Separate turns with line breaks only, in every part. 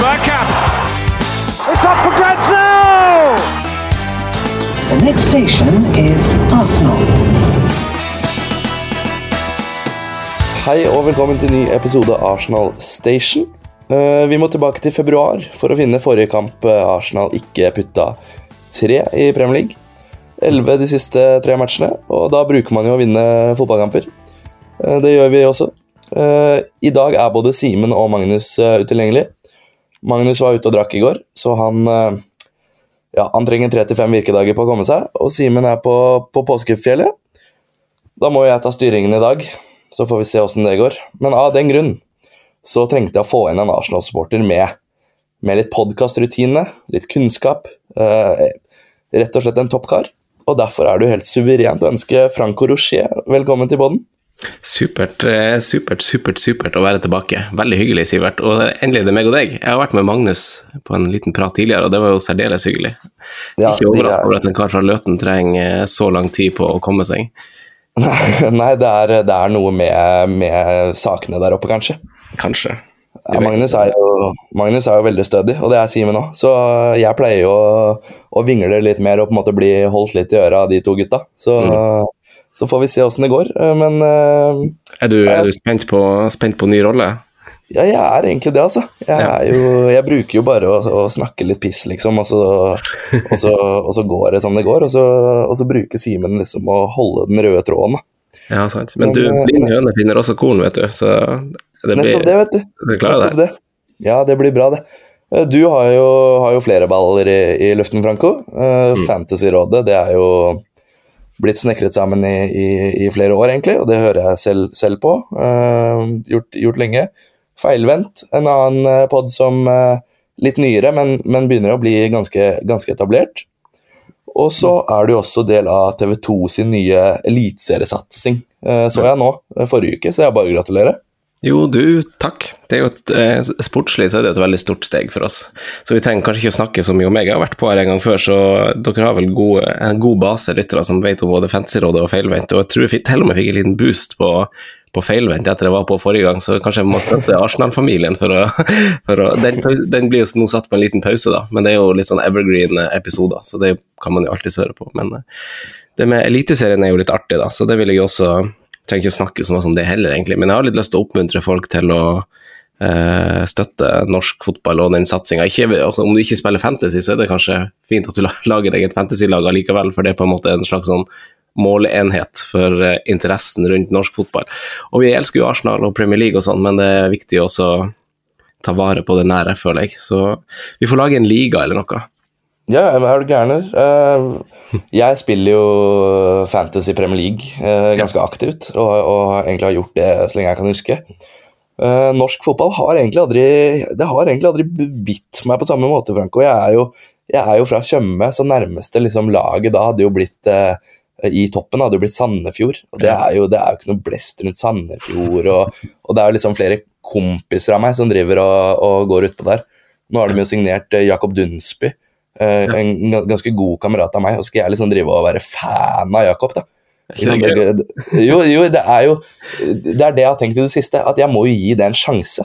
Bergkamp.
It's up for grabs now!
The next station is Arsenal.
Hei og velkommen til ny episode Arsenal Station. Eh, Vi må tilbake til februar for å finne forrige kamp eh, Arsenal ikke putta tre i Premier League. Elleve de siste tre matchene, og da bruker man jo å vinne fotballkamper. Eh, Det gjør vi også. Eh, I dag er både Simen og Magnus eh, utilgjengelig. Magnus var ute og drakk i går, så han eh, ja, han trenger tre til fem virkedager på å komme seg, og Simen er på, på påskefjellet. Da må jeg ta styringen i dag, så får vi se åssen det går. Men av den grunn så trengte jeg å få inn en Arsenal-supporter med, med litt podkastrutine, litt kunnskap. Eh, rett og slett en toppkar. Og derfor er jo helt suverent å ønske Franco Rocher velkommen til poden.
Supert, eh, supert, supert, supert å være tilbake. Veldig hyggelig, Sivert. Og endelig det er meg og deg. Jeg har vært med Magnus på en liten prat tidligere, og det var jo særdeles hyggelig.
Ja,
Ikke overraska
er-
over at en kar fra Løten trenger så lang tid på å komme seg.
Nei, det er, det er noe med, med sakene der oppe, kanskje.
Kanskje.
Ja. Magnus, er jo, Magnus er jo veldig stødig, og det er Simen òg. Så jeg pleier jo å, å vingle litt mer og på en måte bli holdt litt i øra av de to gutta. Så, så får vi se åssen det går. Eh, Men eh,
Er du, er du spent, på, spent på ny rolle?
ja, jeg er egentlig det, altså. Jeg,
Ja.
jo, jeg bruker jo bare å, å snakke litt piss, liksom, og så, og, så, og så går det som det går. Og så, og så bruker Simen liksom å holde den røde tråden. da.
Ja, sant. Men du,
Men, du,
blind høne finner også korn, vet du. Så det blir
Nettopp det, vet du.
Du
Nettopp
det.
Ja, det blir bra, det. Eh, Du har jo, har jo flere baller i, i luften, Franco. Uh,
Mm.
Fantasyrådet det er jo blitt snekret sammen i, i, i flere år, egentlig, og det hører jeg selv, selv på. Uh, gjort, gjort lenge. Feilvendt, en annen pod som uh, litt nyere, men, men begynner å bli ganske, ganske etablert. Og så er du også del av TV2 sin nye eliteseriesatsing. uh, så jeg nå, eh, forrige uke, så jeg bare gratulerer.
Jo, du, takk. Det er jo et, eh, Sportslig så er det et veldig stort steg for oss. Så vi trenger kanskje ikke å snakke så mye om meg. Jeg har vært på her en gang før, så dere har vel gode, en god base lyttere som vet om både Fantasyrådet og Feilvendt. Og jeg tror jeg fikk, til og med fikk en liten boost på, på Feilvendt etter jeg var på forrige gang, så kanskje jeg må støtte Arsenal-familien for å, for å den, den blir jo nå satt på en liten pause, da. Men det er jo litt sånn evergreen-episoder, så det kan man jo alltid høre på. Men eh, det med Eliteserien er jo litt artig, da, så det vil jeg også trenger ikke å snakke så mye om det heller, egentlig. Men jeg har litt lyst til å oppmuntre folk til å eh, støtte norsk fotball og den satsinga. Altså, om du ikke spiller fantasy, så er det kanskje fint at du lager deg et fantasylag allikevel, for det er på en måte en slags sånn måleenhet for eh, interessen rundt norsk fotball. Og vi elsker jo Arsenal og Premier League og sånn, men det er viktig også å ta vare på det nære, føler jeg. Så vi får lage en liga eller noe.
Ja, men er du gæren? Eh, jeg spiller jo Fantasy Premier League eh, ganske aktivt, og, og egentlig har gjort det så lenge jeg kan huske. Eh, norsk fotball har egentlig aldri Det har egentlig aldri bitt meg på samme måte, Franco. Jeg er jo, jeg er jo fra Tjøme, så nærmeste liksom, laget da hadde jo blitt i toppen hadde jo blitt Sandefjord. og Det er jo, det er jo ikke noe blest rundt Sandefjord. Og, og det er jo liksom flere kompiser av meg som driver og, og går utpå der. Nå har de jo signert Jakob Dunsby, eh, en ganske god kamerat av meg. Og skal jeg liksom drive og være fan av Jakob, da?
Det-
det- jo, jo, det er jo Det er det jeg har tenkt i det siste, at jeg må jo gi det en sjanse.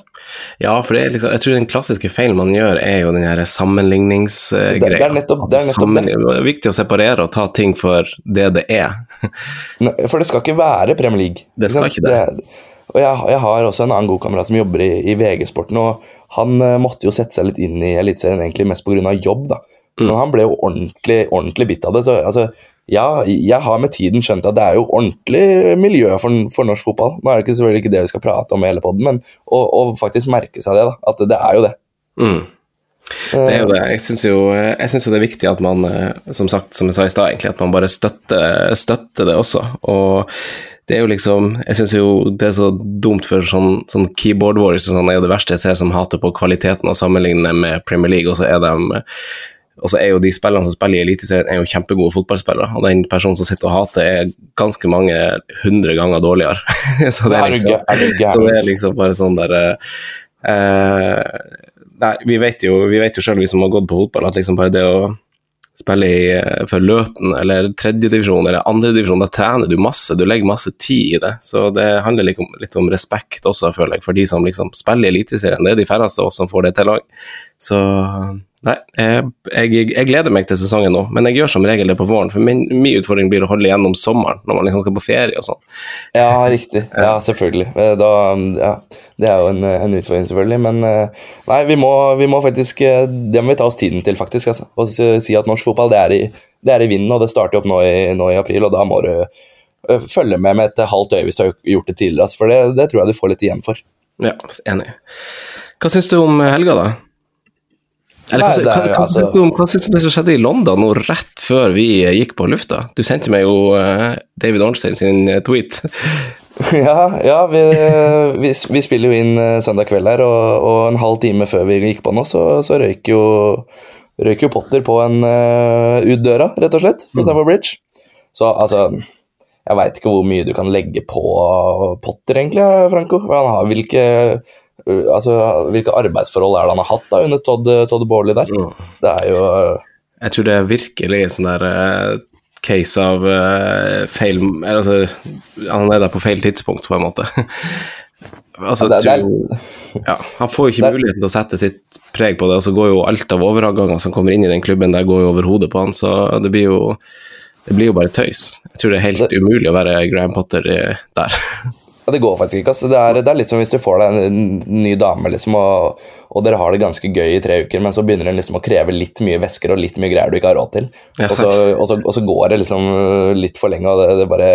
Ja, for det liksom, jeg tror den klassiske feilen man gjør, er jo den her sammenligningsgreia.
Det- det er nettopp- det er nettopp det.
det er viktig å separere og ta ting for det det er.
Ne- For det skal ikke være Premier League.
Det skal ikke det.
og jeg, jeg har også en annen god kamerat som jobber i, i VG-sporten, og han uh, måtte jo sette seg litt inn i Eliteserien egentlig mest pga. jobb, da.
Mm.
Men han ble jo ordentlig, ordentlig bitt av det. Så altså, ja, jeg har med tiden skjønt at det er jo ordentlig miljø for, for norsk fotball. Nå er det ikke selvfølgelig ikke det vi skal prate om i hele poden, men å, å faktisk merke seg det, da. At det er jo det.
Mm. Det er jo det. Jeg syns jo, jo det er viktig at man, eh, som sagt, som jeg sa i stad, egentlig, at man bare støtter, støtter det også. Og det er jo liksom Jeg syns jo det er så dumt for sånn, sånn keyboard warriors og sånn er jo det verste jeg ser som hater på kvaliteten og sammenligner med Premier League, og så er de og så er jo de spillerne som spiller i Eliteserien, er jo kjempegode fotballspillere. Og den personen som sitter og hater, er ganske mange hundre ganger dårligere. så, det er liksom, så det er liksom bare sånn der uh, Nei, vi vet jo, vi vet jo selv, vi som har gått på fotball, at liksom bare det å spille i, eh, for Løten eller tredjedivisjon eller andredivisjon, da trener du masse, du legger masse tid i det. Så det handler litt om, litt om respekt også, føler jeg, for de som liksom spiller i Eliteserien. Det er de færreste av oss som får det til òg. Så Nei, jeg, jeg, jeg, gleder meg til sesongen nå, men jeg gjør som regel det på våren. For min, min utfordring blir å holde igjennom sommeren, når man liksom skal på ferie og sånn.
Ja, riktig. Ja, selvfølgelig. Eh, da, ja, det er jo en, en, utfordring, selvfølgelig. Men eh, nei, vi må, vi må, faktisk eh, Det må vi ta oss tiden til, faktisk. Altså. Og si at norsk fotball det er i, det er i vinden, og det starter opp nå i, nå i, april, og da må du følge med med et halvt øye hvis du har gjort det tidligere. Altså, for det, det tror jeg du får litt igjen for.
Ja, enig. Hva syns du om helga, da? Eller, Nei, hva, hva, hva, altså... om hva syns du det som skjedde i London nå rett før vi gikk på lufta? Du sendte meg jo uh, David Ornstein sin eh, tweet.
ja, ja vi, vi, vi, spiller jo inn søndag kveld her, og, og, en halv time før vi gikk på nå, så, så røyk, jo, røyk jo Potter på en uh, ut døra, rett og slett, på mm. Stamford Bridge. Så altså Jeg veit ikke hvor mye du kan legge på Potter, egentlig, Franco. Han har hvilke altså, Hvilke arbeidsforhold er det han har hatt da under Todd, Todd Baarli der? Mm. Det er jo uh,
Jeg tror det er virkelig en sånn der uh, case av uh, feil altså, Han er der på feil tidspunkt, på en måte. altså, det, det, er, ja, han får jo ikke muligheten til å sette sitt preg på det, og så går jo alt av overganger som kommer inn i den klubben, der går jo over hodet på han, så det blir jo det blir jo bare tøys. Jeg tror det er helt umulig å være Graham Potter der.
Ja, Det går faktisk ikke. Altså. Det, er, det, er, litt som hvis du får deg en, ny dame, liksom, og, og, dere har det ganske gøy i tre uker, men så begynner den liksom å kreve litt mye væsker og litt mye greier du ikke har råd til. Ja, og, så, og, så, og, så, går det liksom litt for lenge, og det, det, bare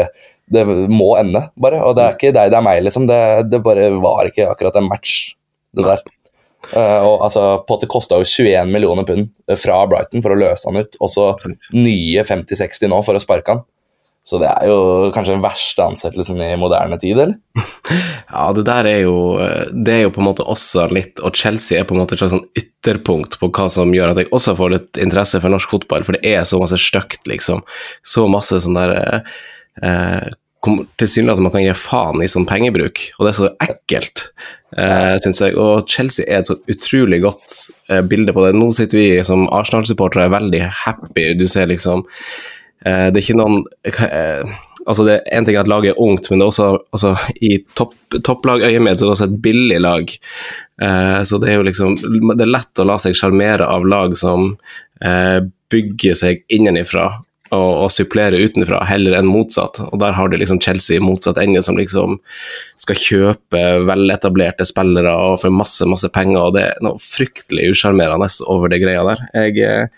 Det må ende, bare. Og det er ikke deg, det er meg, liksom. Det, det bare var ikke akkurat en match, det der. Uh, og altså, Potter kosta jo 21 millioner pund fra Brighton for å løse han ut, og så nye 50-60 nå for å sparke han. Så det er jo kanskje den verste ansettelsen i moderne tid, eller?
Ja, det der er jo Det er jo på en måte også litt Og Chelsea er på en måte et slags sånn ytterpunkt på hva som gjør at jeg også får litt interesse for norsk fotball, for det er så masse stygt, liksom. Så masse sånn der eh, Tilsynelatende man kan gi faen i sånn pengebruk, og det er så ekkelt, eh, syns jeg. Og Chelsea er et så utrolig godt eh, bilde på det. Nå sitter vi som Arsenal-supportere veldig happy. Du ser liksom Eh, det er ikke noen eh, altså det En ting er at laget er ungt, men det er også altså, i topp, topplagøyemed er det også et billig lag. Eh, så det er jo liksom Det er lett å la seg sjarmere av lag som bygger seg innenifra og, og supplerer utenfra, heller enn motsatt. Og der har du liksom Chelsea motsatt ende, som liksom skal kjøpe veletablerte spillere og for masse, masse penger, og det er noe fryktelig usjarmerende over det greia der. Jeg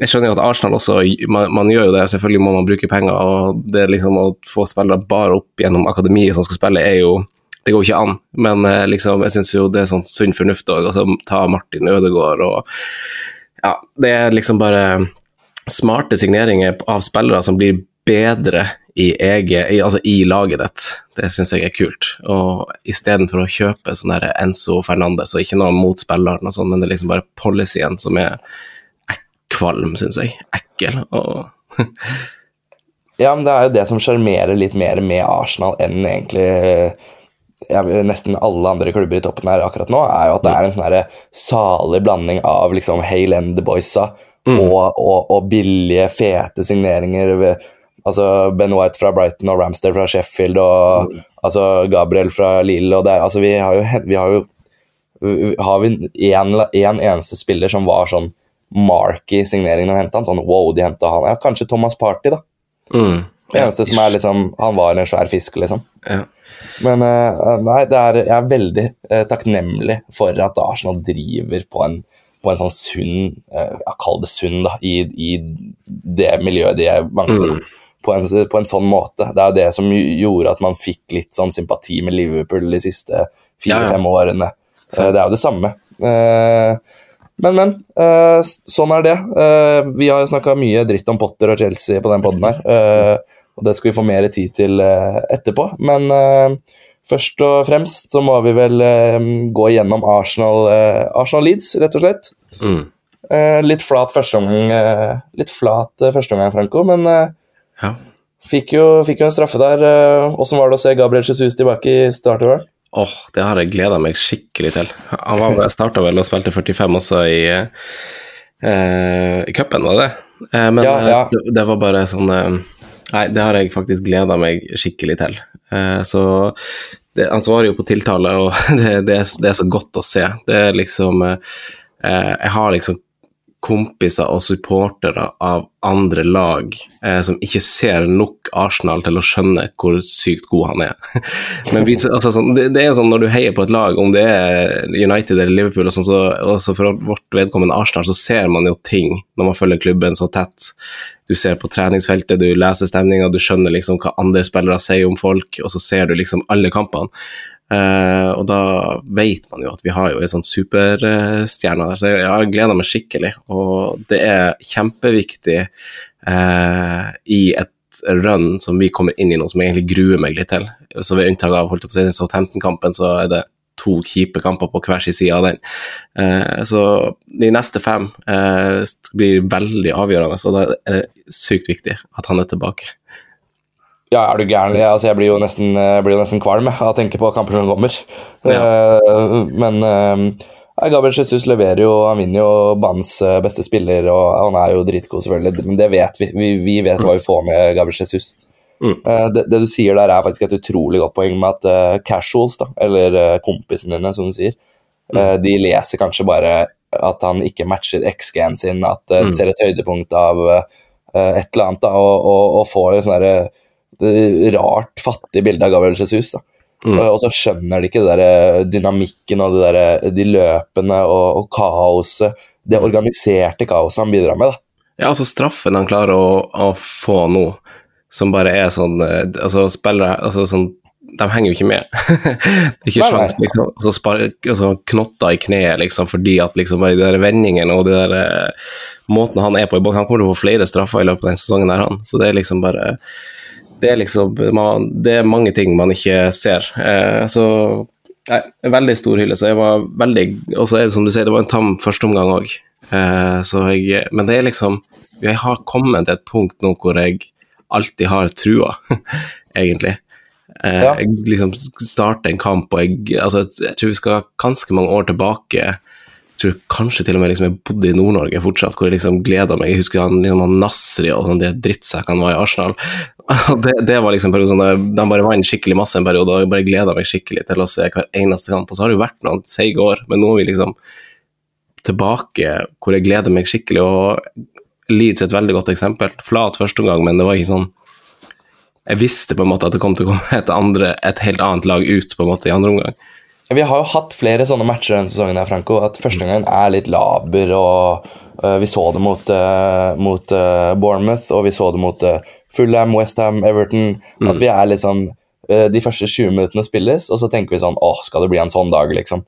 jeg skjønner jo at Arsenal også man, man, gjør jo det, selvfølgelig må man bruke penger. og det liksom Å få spillere bare opp gjennom akademiet som skal spille, er jo det går ikke an. Men eh, liksom, jeg syns jo det er sånn sunn fornuft òg. Altså, ta Martin Ødegaard og Ja, det er liksom bare smarte signeringer av spillere som blir bedre i, eget, i, altså i laget ditt. Det syns jeg er kult. Og istedenfor å kjøpe sånn Enzo Fernandes, og ikke noe mot spilleren, og sånn, men det er liksom bare policyen som er kvalm, syns jeg. Ekkel. Og
ja, men det er jo det som sjarmerer litt mer med Arsenal enn egentlig ja, nesten alle andre klubber i toppen her akkurat nå, er jo at det er en sånn salig blanding av liksom Hale and the Boysa mm. og, og, og, billige, fete signeringer. Altså Ben White fra Brighton og Ramster fra Sheffield og mm. altså Gabriel fra Lille. og det, altså Vi har jo, vi har jo har vi én eneste spiller som var sånn marky signeringen å hente han. Sånn wow, de henta han. Ja, kanskje Thomas Party, da. Mm. Det eneste som er liksom Han var en svær fisk, liksom. Ja. Men uh, nei, er, jeg er veldig uh, takknemlig for at Arsenal driver på en, på en sånn sunn uh, Kall det sunn, da, i, i, det miljøet de er mangler. Mm. På en, på en, sånn måte. Det er det som gjorde at man fikk litt sånn sympati med Liverpool de siste fire-fem ja, ja. årene. det er jo det samme. Uh, men, men. Uh, sånn er det. Uh, vi har snakka mye dritt om Potter og Chelsea på den poden her. Uh, og det skal vi få mer tid til etterpå. Men først og fremst så må vi vel gå igjennom Arsenal, Arsenal Leeds, rett og slett.
Mm.
Litt flat førsteomgang, uh, litt flat førsteomgang, Franco, men
Ja.
fikk, jo, fikk jo en straffe der. Åssen var det å se Gabriel Jesus tilbake i startervern?
Åh, det har jeg gleda meg skikkelig til. Han starta vel og spilte 45 også i, eh, i cupen, var det det? Eh, men
Ja, ja.
eh, Det, det var bare sånn eh, Nei, det har jeg faktisk gleda meg skikkelig til. Eh, så det, Han svarer jo på tiltale, og det, det, er, det er så godt å se. Det er liksom eh, eh, Jeg har liksom kompiser og supportere av andre lag eh, som ikke ser nok Arsenal til å skjønne hvor sykt god han er. Men vi, altså, sånn, det, det er sånn når du heier på et lag, om det er United eller Liverpool, og sånn, så også for vårt vedkommende Arsenal, så ser man jo ting når man følger klubben så tett. Du ser på treningsfeltet, du leser stemninga, du skjønner liksom hva andre spillere sier om folk, og så ser du liksom alle kampene. Eh, og da vet man jo at vi har jo en sånn superstjerne der, så jeg, jeg gleder meg skikkelig. Og det er kjempeviktig uh, i et run som vi kommer inn i nå, som jeg egentlig gruer meg litt til. Så ved unntak av holdt på Southampton-kampen, så er det to kjipe kamper på hver sin side av den. Eh, så de neste fem eh, blir veldig avgjørende, så det er sykt viktig at han er tilbake.
Ja, er du gæren? Jeg, altså, jeg blir jo nesten, jeg blir jo nesten kvalm av å tenke på kamper som kommer.
Ja.
Eh, men eh, Gabriel Jesus leverer jo Han vinner jo banens eh, beste spiller, og han er jo dritgod, selvfølgelig. Men det vet vi. Vi, vi vet hva vi får med Gabriel Jesus.
Mm.
Eh, det, det du sier der, er faktisk et utrolig godt poeng med at eh, casuals, da, eller kompisene dine, som du sier, eh, de leser kanskje bare at han ikke matcher X-gen sin, at de ser et høydepunkt av eh, et eller annet, da, og, og, og får jo sånn derre rart fattig bilde av Gabriel Jesus. Da.
Mm.
Og, så skjønner de ikke det der, eh, dynamikken og det der, de løpene og, og kaoset. Det organiserte kaoset han bidrar med. Da.
Ja, altså straffen han klarer å, å få nå, som bare er sånn eh, Altså, spillere altså, sånn, De henger jo ikke med. det er ikke sjans, liksom. Altså, spar, altså, knotter i kneet, liksom, fordi at liksom bare de der vendingene og de der eh, måten han er på i boks Han kommer til å få flere straffer i løpet av den sesongen der, han. Så det er liksom bare Det er liksom man, Det er mange ting man ikke ser. Eh, så Nei, veldig stor hylle. Så jeg var veldig Og så er det som du sier, det var en tam førsteomgang òg. Eh, så jeg Men det er liksom Jeg har kommet til et punkt nå hvor jeg alltid har trua, egentlig. Eh,
Ja.
Jeg liksom starter en kamp, og jeg Altså, jeg tror vi skal ganske mange år tilbake. Tror kanskje til og med liksom jeg bodde i Nord-Norge fortsatt, hvor jeg liksom gleda meg. Jeg husker han, liksom, han Nasri og sånn, de drittsekkene var i Arsenal. Det, det var liksom sånn, De bare vant skikkelig masse en periode, og jeg bare gleda meg skikkelig til å se hver eneste kamp. Og så har det jo vært noen seige år, men nå er vi liksom tilbake hvor jeg gleder meg skikkelig. Og Leeds er et veldig godt eksempel. Flat første omgang, men det var ikke sånn Jeg visste på en måte at det kom til å komme et, andre, et helt annet lag ut på en måte i andre omgang.
Vi har jo hatt flere sånne matcher denne sesongen, her, Franco, at første gangen er litt laber. og uh, Vi så det mot, uh, mot uh, Bournemouth, og vi så det mot Fulham, Westham, Everton. At vi er litt sånn De første 20 minuttene spilles, og så tenker vi sånn Åh, skal det bli en sånn dag, liksom?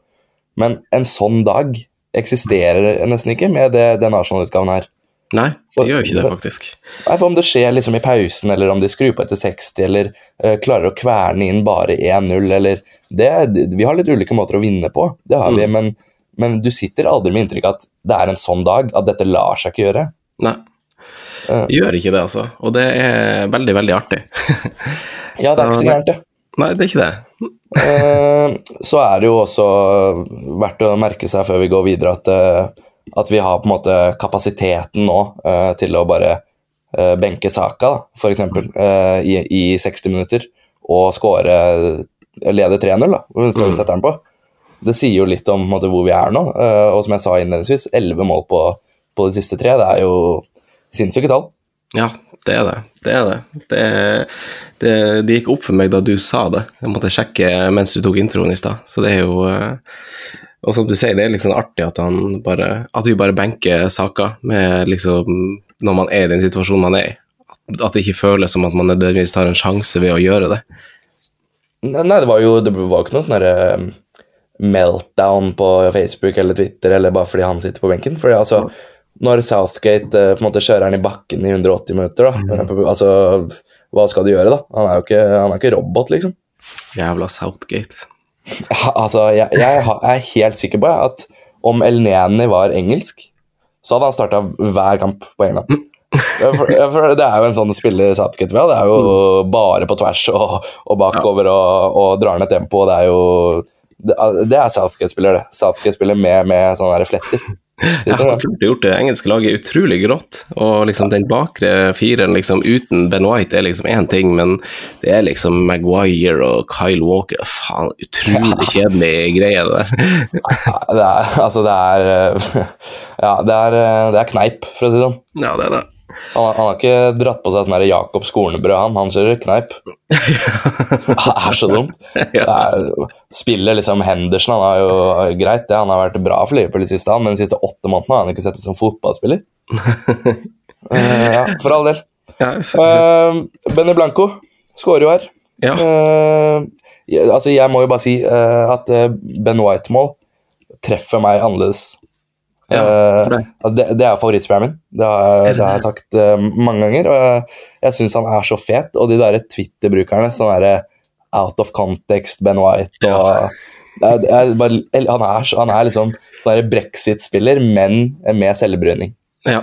Men en sånn dag eksisterer nesten ikke med det, den Arsenal-utgaven her.
Nei, de gjør jo ikke det, faktisk.
Nei, for Om det skjer liksom i pausen, eller om de skrur på etter 60, eller uh, klarer å kverne inn bare 1-0, eller det, Vi har litt ulike måter å vinne på, det har vi, men, men du sitter aldri med inntrykk at det er en sånn dag, at dette lar seg ikke gjøre.
Nei. Gjør ikke det, altså. Og det er veldig, veldig artig.
Ja, det er ikke
Så-
gærent, det.
Nei, det er ikke det.
Eh, så er det jo også verdt å merke seg før vi går videre at, at vi har på en måte kapasiteten nå uh, til å bare uh, benke Saka, f.eks., eksempel, eh, i, i 60 minutter og skåre lede 3-0 da, før vi setter den på. Det sier jo litt om måte, hvor vi er nå, uh, og som jeg sa innledningsvis, 11 mål på, på de siste tre, det er jo sinnssyke tall.
Ja, det er det. Det er det. Det, det. det gikk opp for meg da du sa det. Jeg måtte sjekke mens du tok introen i stad. Så det er jo Og som du sier, det er liksom artig at han bare At vi bare benker saker med liksom Når man er i den situasjonen man er i. At, det ikke føles som at man nødvendigvis tar en sjanse ved å gjøre det.
Nei, det var jo det var ikke noe sånn um, meltdown på Facebook eller Twitter eller bare fordi han sitter på benken. Fordi altså, når Southgate eh, på en måte kjører han i bakken i 180 minutter, da,
Mm.
eh, altså hva skal du gjøre, da? Han er jo ikke, han er ikke robot, liksom.
Jævla Southgate.
Altså, jeg, jeg er helt sikker på at om Elneni var engelsk, så hadde han starta hver kamp på England. For, for det er jo en sånn spiller Southgate vil. Det er jo bare på tvers og, og bakover og, og drar ned tempo. Det er jo Det, det er Southgate-spiller, det. Southgate-spiller med, med sånne fletter.
Jeg har klart gjort det engelske laget utrolig grått, og liksom den bakre fireren liksom uten Ben White er liksom én ting, men det er liksom Maguire og Kyle Walker Faen, utrolig kjedelig greie, det der.
Ja, Det er, altså, det er Ja, det er, det er kneip, for å si det sånn.
Ja, det er det.
Han, han har ikke dratt på seg sånn Jakob Skornebrød, han. Han kjører kneip. Det er så dumt. Er, spiller liksom Henderson, han har jo greit det, han har vært bra for Liverpool i siste, han, men de siste åtte månedene har han ikke sett ut som fotballspiller. uh, ja, for all del. Uh, Benny Blanco skårer jo her.
ja.
Jeg- altså, jeg må jo bare si at Ben White-mål treffer meg annerledes.
Ja, det. Uh,
altså det, det er favorittspilleren min. Det har, det har jeg sagt uh, mange ganger. Og jeg, jeg syns han er så fet. Og de der Twitter-brukerne, sånn derre out of context Ben White og ja. jeg, det er bare, han, er, han er liksom sånn brexit-spiller, men med selvbryning.
Ja.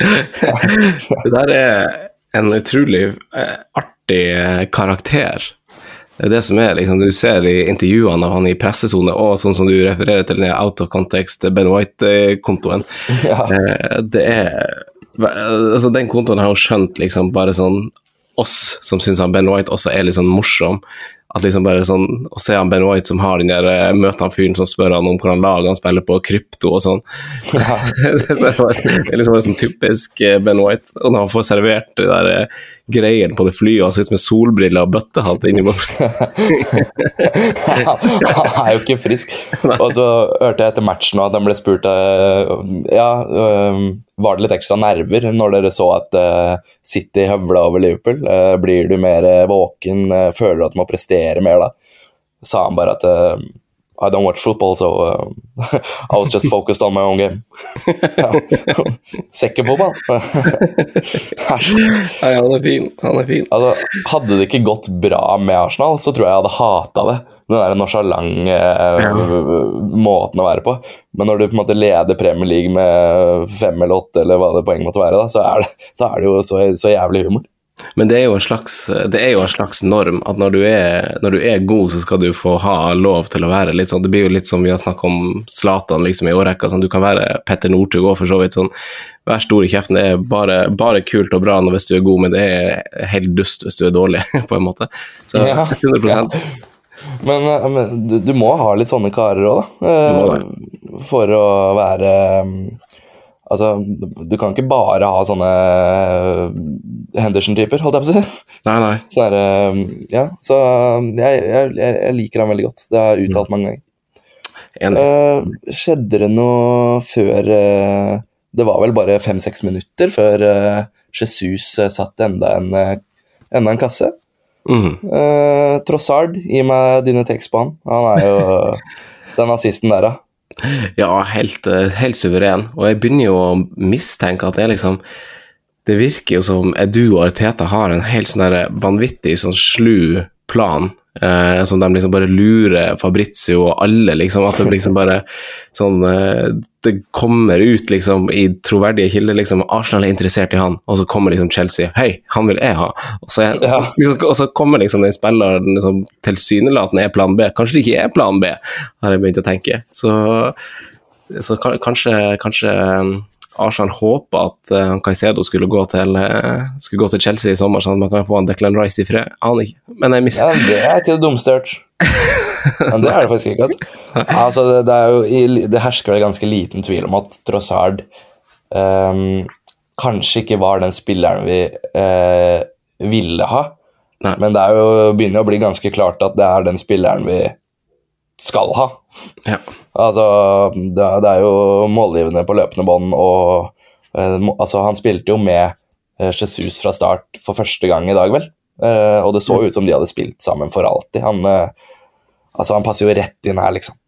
det der er en utrolig eh, artig eh, karakter. Det er det som er, liksom, Du ser i intervjuene av han i pressesone, og sånn som du refererer til den out of context Ben White-kontoen.
Ja.
Eh, Det er altså Den kontoen har jo skjønt liksom bare sånn oss som syns han Ben White også er litt sånn morsom. At liksom bare sånn, Å se han Ben White som har den der eh, Møter han fyren som spør han om hvordan lag han spiller på, krypto og sånn. er det er liksom bare sånn typisk eh, Ben White. Og når han får servert det der greiene på det flyet, og han sitter med solbriller og bøttehatt inni
han er jo ikke frisk. Og så hørte jeg etter matchen at han ble spurt eh, Ja, eh, var det litt ekstra nerver når dere så at eh, City høvla over Liverpool? Blir du mer våken? Føler du at du må prestere mer da? Sa han bare at I don't watch football, so um, I was just focused on my own game. Ja. Fotball. Æsj.
Nei, han er fin. Han er fin.
Altså, hadde det ikke gått bra med Arsenal, så tror jeg jeg hadde hata det. Den der nonchalante eh, måten å være på. Men når du på en måte leder Premier League med fem eller åtte, eller hva det poenget måtte være, da, så er det, da er det jo så, så jævlig humor.
Men det er slags, det er jo en slags norm at når du, er, når du er god, så skal du få ha lov til å være litt sånn Det blir jo litt som vi har snakket om Zlatan liksom i årrekka. Sånn, du kan være Petter Northug òg, for så vidt. sånn Vær stor i kjeften. Det er bare, bare kult og bra hvis du er god, men det er helt dust hvis du er dårlig, på en måte. Så
Ja,
100
Men, eh, men du, du må ha litt sånne karer òg, da. eh, For å være Altså, du kan ikke bare ha sånne eh, Henderson-typer, holdt jeg på å si.
Nei, nei.
Så, er, um, ja, så um, jeg, jeg, jeg liker han veldig godt. Det har jeg uttalt mange ganger. Eh, skjedde det noe før uh, Det var vel bare fem-seks minutter før uh, Jesus eh, satt enda en, eh, enda en kasse.
Mm.
Uh, Trossard, gi meg dine tekst på han. Han er jo den nazisten der, da.
Ja, helt, eh, helt suveren. Og jeg begynner jo å mistenke at det liksom Det virker jo som Edu og Arteta har en helt sånn der vanvittig sånn slu plan, eh, som de liksom bare lurer Fabrizio og alle, liksom. At det liksom bare sånn eh, Det kommer ut liksom i troverdige kilder liksom Arsenal er interessert i han, og så kommer liksom Chelsea Hei, han vil jeg ha. Og så, er,
Ja.
liksom, og så kommer liksom den spilleren liksom, tilsynelatende er plan B. Kanskje det ikke er plan B, har jeg begynt å tenke. Så så kanskje, kanskje Arsenal håpa at uh, Caicedo skulle gå, til, uh, skulle gå til Chelsea i sommer, sånn at man kan få en Declan Rice i fred. Aner ikke. Men jeg mister
Ja, det er ikke det dummeste jeg. Men det er det faktisk ikke. Altså. Altså, det, det, er jo, det hersker det ganske liten tvil om at Trossard um, kanskje ikke var den spilleren vi uh, ville ha.
Nei.
Men det er jo, begynner å bli ganske klart at det er den spilleren vi skal ha.
Ja.
Altså, det, det er jo målgivende på løpende bånd, og eh, altså, han spilte jo med eh, Jesus fra start for første gang i dag, vel? Eh, og det så ut som de hadde spilt sammen for alltid. Han, altså, han passer jo rett inn her, liksom.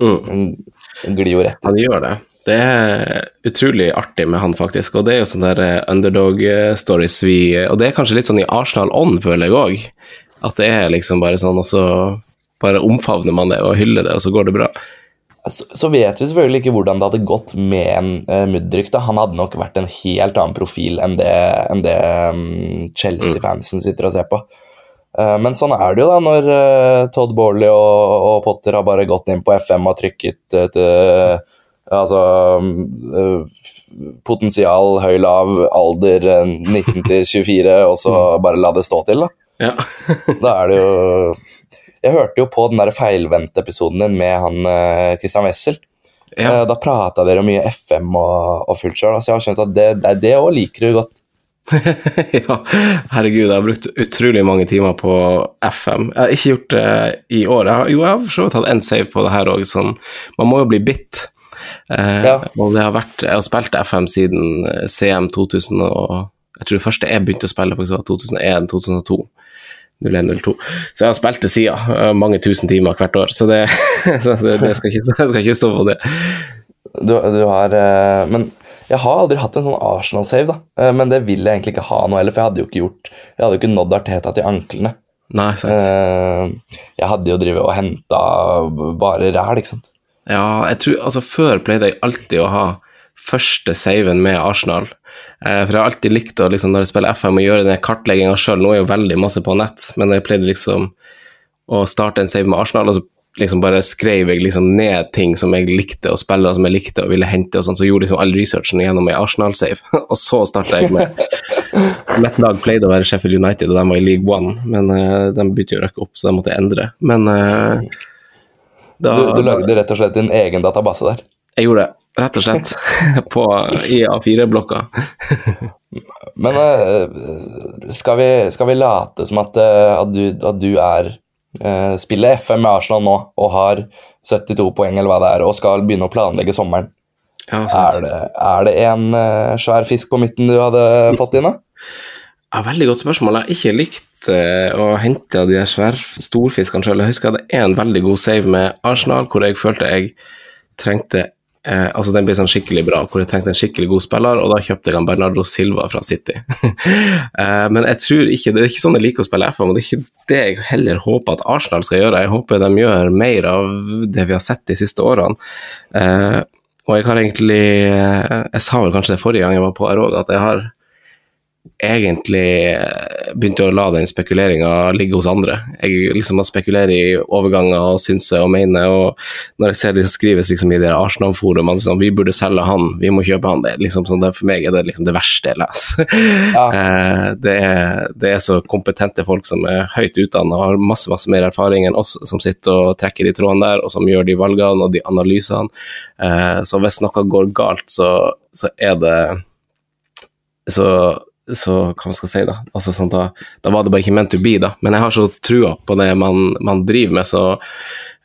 Mm.
Han, glir jo rett inn.
Han gjør det. Det er utrolig artig med han, faktisk. Og det er jo sånne der underdog-stories vi Og det er kanskje litt sånn i Arsenal-ånd, føler jeg òg. At det er liksom bare sånn, og så bare omfavner man det og hyller det, og så går det bra.
Så, vet vi selvfølgelig ikke hvordan det hadde gått med en uh, Mudrik. da. Han hadde nok vært en helt annen profil enn det, enn det um, Chelsea-fansen sitter og ser på. Uh, men sånn er det jo da, når uh, Todd Borley og, og, Potter har bare gått inn på FM og trykket uh, altså potensial, høy, lav, alder 19 til 24, og så bare la det stå til, da.
Ja.
da er det jo Jeg hørte jo på den der feilvendte episoden din med han Christian Wessel.
Ja.
Da prata dere mye FM og, og fullt sjøl, så jeg har skjønt at det, det òg liker du godt.
ja, herregud, jeg har brukt utrolig mange timer på FM. Jeg har ikke gjort det i år. Jeg har, jo, jeg har for så vidt hatt én save på det her òg, sånn Man må jo bli bitt. Eh,
Ja.
Og det har vært Jeg har spilt FM siden eh, CM 2000 og Jeg tror det første jeg begynte å spille, faktisk var 2001-2002. 0102. Så jeg har spilt til eh, Mange tusen timer hvert år, så det, så det, det skal, ikke, skal ikke stå på det.
Du, du har eh, Men jeg har aldri hatt en sånn Arsenal-save, da. Eh, men det vil jeg egentlig ikke ha nå heller, for jeg hadde jo ikke gjort Jeg hadde jo ikke nådd Arteta til anklene.
Nei, sant.
Eh, jeg hadde jo drevet og henta bare ræl, ikke sant.
Ja, jeg tror, altså Før pleide jeg alltid å ha første saven med Arsenal. Eh, for jeg har alltid likt å liksom, når jeg spiller FM, å gjøre den kartlegginga sjøl. Nå er jo veldig masse på nett, men jeg pleide liksom å starte en save med Arsenal, og så liksom bare skrev jeg liksom ned ting som jeg likte, og spillere som jeg likte og ville hente, og sånn, så gjorde liksom all researchen gjennom ei Arsenal-save. og så starta jeg med Mitt lag pleide å være Sheffield United, og de var i League One, men uh, de begynte jo å røkke opp, så de måtte jeg endre. Men uh, da,
Du, du lagde rett og slett din egen database der.
Jeg gjorde det, rett og slett, på, i A4-blokka.
Men eh, skal, vi, skal vi late som at, eh, at, du, at du er eh, Spiller FM med Arsenal nå og har 72 poeng eller hva det er, og skal begynne å planlegge sommeren.
Ja,
Er det, er det en svær fisk på midten du hadde fått inn, da?
Ja, veldig godt spørsmål. Jeg har ikke likt å hente de der svær storfiskene sjøl. Jeg husker jeg hadde én veldig god save med Arsenal, hvor jeg følte jeg trengte eh, Altså, den ble sånn skikkelig bra, hvor jeg trengte en skikkelig god spiller, og da kjøpte jeg han Bernardo Silva fra City. eh, men jeg tror ikke Det er ikke sånn jeg liker å spille FM, og det er ikke det jeg heller håper at Arsenal skal gjøre. Jeg håper de gjør mer av det vi har sett de siste årene. Eh, og jeg har egentlig eh, Jeg sa vel kanskje det forrige gang jeg var på her òg, at jeg har egentlig begynte å la den spekuleringa ligge hos andre. Jeg liksom må spekulere i overganger og synser og mener, og når jeg ser det skrives liksom i det Arsenal-forumet sånn, vi burde selge han, vi må kjøpe han, det liksom sånn, det, for meg er det liksom det verste jeg leser. Ja. det, er, det er så kompetente folk som er høyt utdanna og har masse masse mer erfaring enn oss, som sitter og trekker de trådene der, og som gjør de valgene og de analysene. Eh, så hvis noe går galt, så, så er det så, så hva man skal si da, altså sånn da, da var det bare ikke meant to be da, men jeg har så trua på det man, man driver med, så,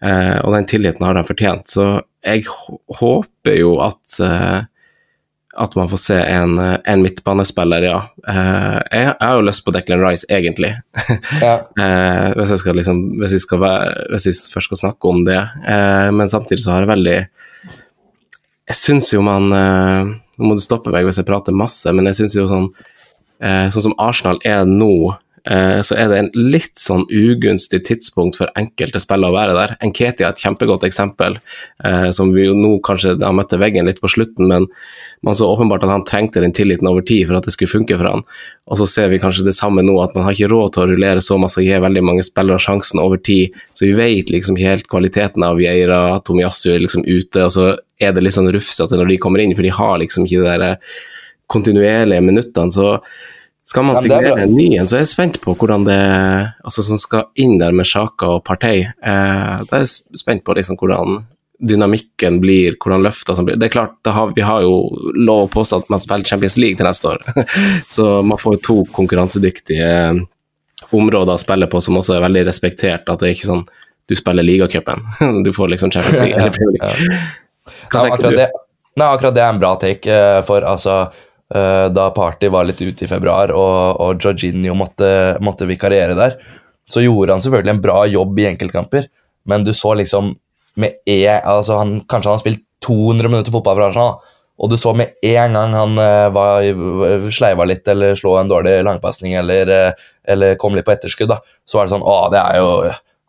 eh, og den tilliten har de fortjent, så jeg håper jo at eh, at man får se en, en midtbanespiller, ja. Eh, jeg, jeg har jo lyst på Declan Rice, egentlig.
Ja.
Eh, hvis, jeg liksom, hvis, vi skal være, hvis vi først skal snakke om det. Eh, men samtidig så har jeg veldig Jeg syns jo man eh, Nå må du stoppe meg hvis jeg prater masse, men jeg syns jo sånn Sånn som Arsenal er nå, eh, så er det en litt sånn ugunstig tidspunkt for enkelte spill å være der. Nketia er et kjempegodt eksempel, eh, som vi jo nå kanskje har møtte veggen litt på slutten, men man så åpenbart at han trengte den tilliten over tid for at det skulle funke for han. Og så ser vi kanskje det samme nå, at man har ikke råd til å rullere så masse og gi veldig mange spillere sjansen over tid, så vi vet liksom ikke helt kvaliteten av Vieira, Tomiyasu er liksom ute, og så er det litt sånn rufsete når de kommer inn, for de har liksom ikke det der eh, kontinuerlige minuttene, så skal man
Ja, er
signere en ny en, så er jeg spent på hvordan det altså som skal inn der med Sjaka og Partey. Eh, da er jeg spent på liksom hvordan dynamikken blir, hvordan løfta som blir. Det er klart, har, Vi har jo lov å påstå at man spiller Champions League til neste år, så man får jo to konkurransedyktige områder å spille på som også er veldig respektert. At det er ikke sånn du spiller ligacupen, du får liksom Champions League eller Premier League. Hva
akkurat
du?
det, nei, akkurat det er en bra take, eh, for altså Da Party var litt ute i februar, og, og Jorginho måtte, måtte vikariere der, så gjorde han selvfølgelig en bra jobb i enkeltkamper, men du så liksom med E altså han, Kanskje han har spilt 200 minutter fotball fra Arsenal, og du så med en gang han eh, var, sleiva litt eller slå en dårlig langpasning eller, eh, eller kom litt på etterskudd, da, så var det sånn Å, det er jo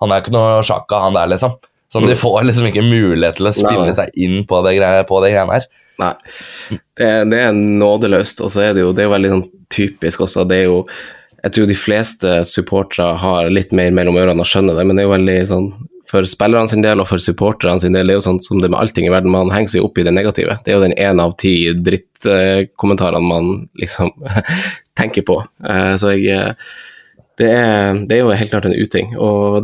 Han er ikke noe sjakka, han der, liksom. Så De får liksom ikke mulighet til å spille seg inn på det, på det greiene her.
Nei, det, det er nådeløst. Og så er det jo, det er veldig sånn typisk også. Det er jo Jeg tror de fleste supportere har litt mer mellom ørene og skjønner det, men det er jo veldig sånn for spillerne sin del og for supporterne sin del, det er jo sånn som det med allting i verden, man henger seg opp i det negative. Det er jo den ene av ti drittkommentarene man liksom tenker på. Eh, Så jeg eh, det er, det er jo helt klart en uting.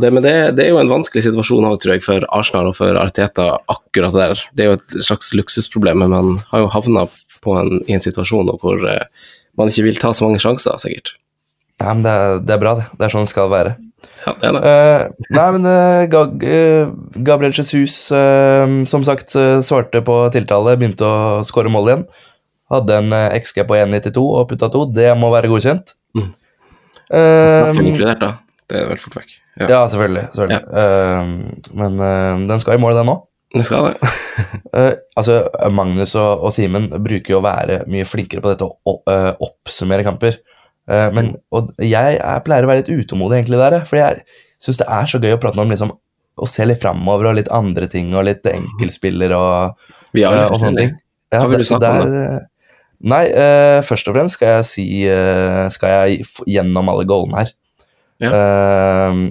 Det, men det, det er jo en vanskelig situasjon også, tror jeg, for Arsenal og for Arteta akkurat der. Det er jo et slags luksusproblem, men man har jo havna i en situasjon hvor eh, man ikke vil ta så mange sjanser, sikkert.
Nei, men det er, det er bra, det. Det er sånn det skal være.
Ja, det er det.
Uh, nei, men uh, Ga Gabriel Jesus, som sagt, svarte på tiltale, begynte å skåre mål igjen. Hadde en XG på 1,92 og putta to. Det må være godkjent.
Mm. Straffen inkludert, da. Det er vel fort vekk. Ja,
ja, selvfølgelig. selvfølgelig. Eh, men eh, den skal i mål, den òg.
det skal det.
uh, altså, Magnus og, og Simen bruker jo å være mye flinkere på dette å eh, oppsummere kamper. Uh, men, og jeg, jeg pleier å være litt utålmodig egentlig der, fordi jeg syns det er så gøy å prate om liksom, å se litt framover og litt andre ting og litt enkeltspiller og, og sånne ting.
du
det- der, Nei, eh, først og fremst skal jeg si eh, Skal jeg gjennom alle goalene her.
Ja.
Eh,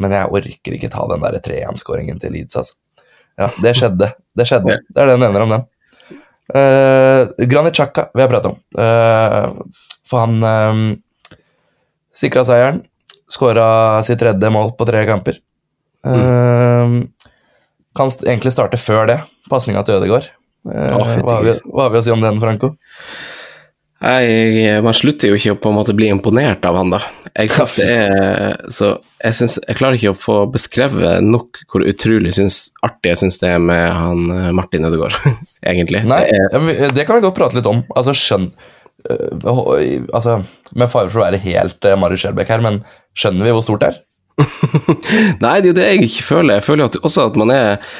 men jeg orker ikke ta den der 3-1-skåringen til Leeds, altså. Ja, det skjedde. Det skjedde.
Ja.
Det er det jeg nevner om den. Uh, Granit Xhaka vil jeg prate om. Uh, for han uh, sikra seieren. Skåra sitt tredje mål på tre kamper. Eh, kan egentlig starte før det. Pasninga til Ødegaard. Eh, hva, har vi, hva har vi å si om den, Franco?
Nei, man slutter jo ikke å på en måte bli imponert av han, da. Jeg, synes det er, så jeg, synes, jeg klarer ikke å få beskrevet nok hvor utrolig synes, artig jeg syns det er med han eh, Martin Ødegaard, egentlig.
Nei,
Det
kan vi godt prate litt om. Altså, skjønn øh, altså, Med fare for å være helt uh, Marius Skjelbæk her, men skjønner vi hvor stort det er?
nei, det er jo det jeg ikke føler. Jeg føler jo også at man er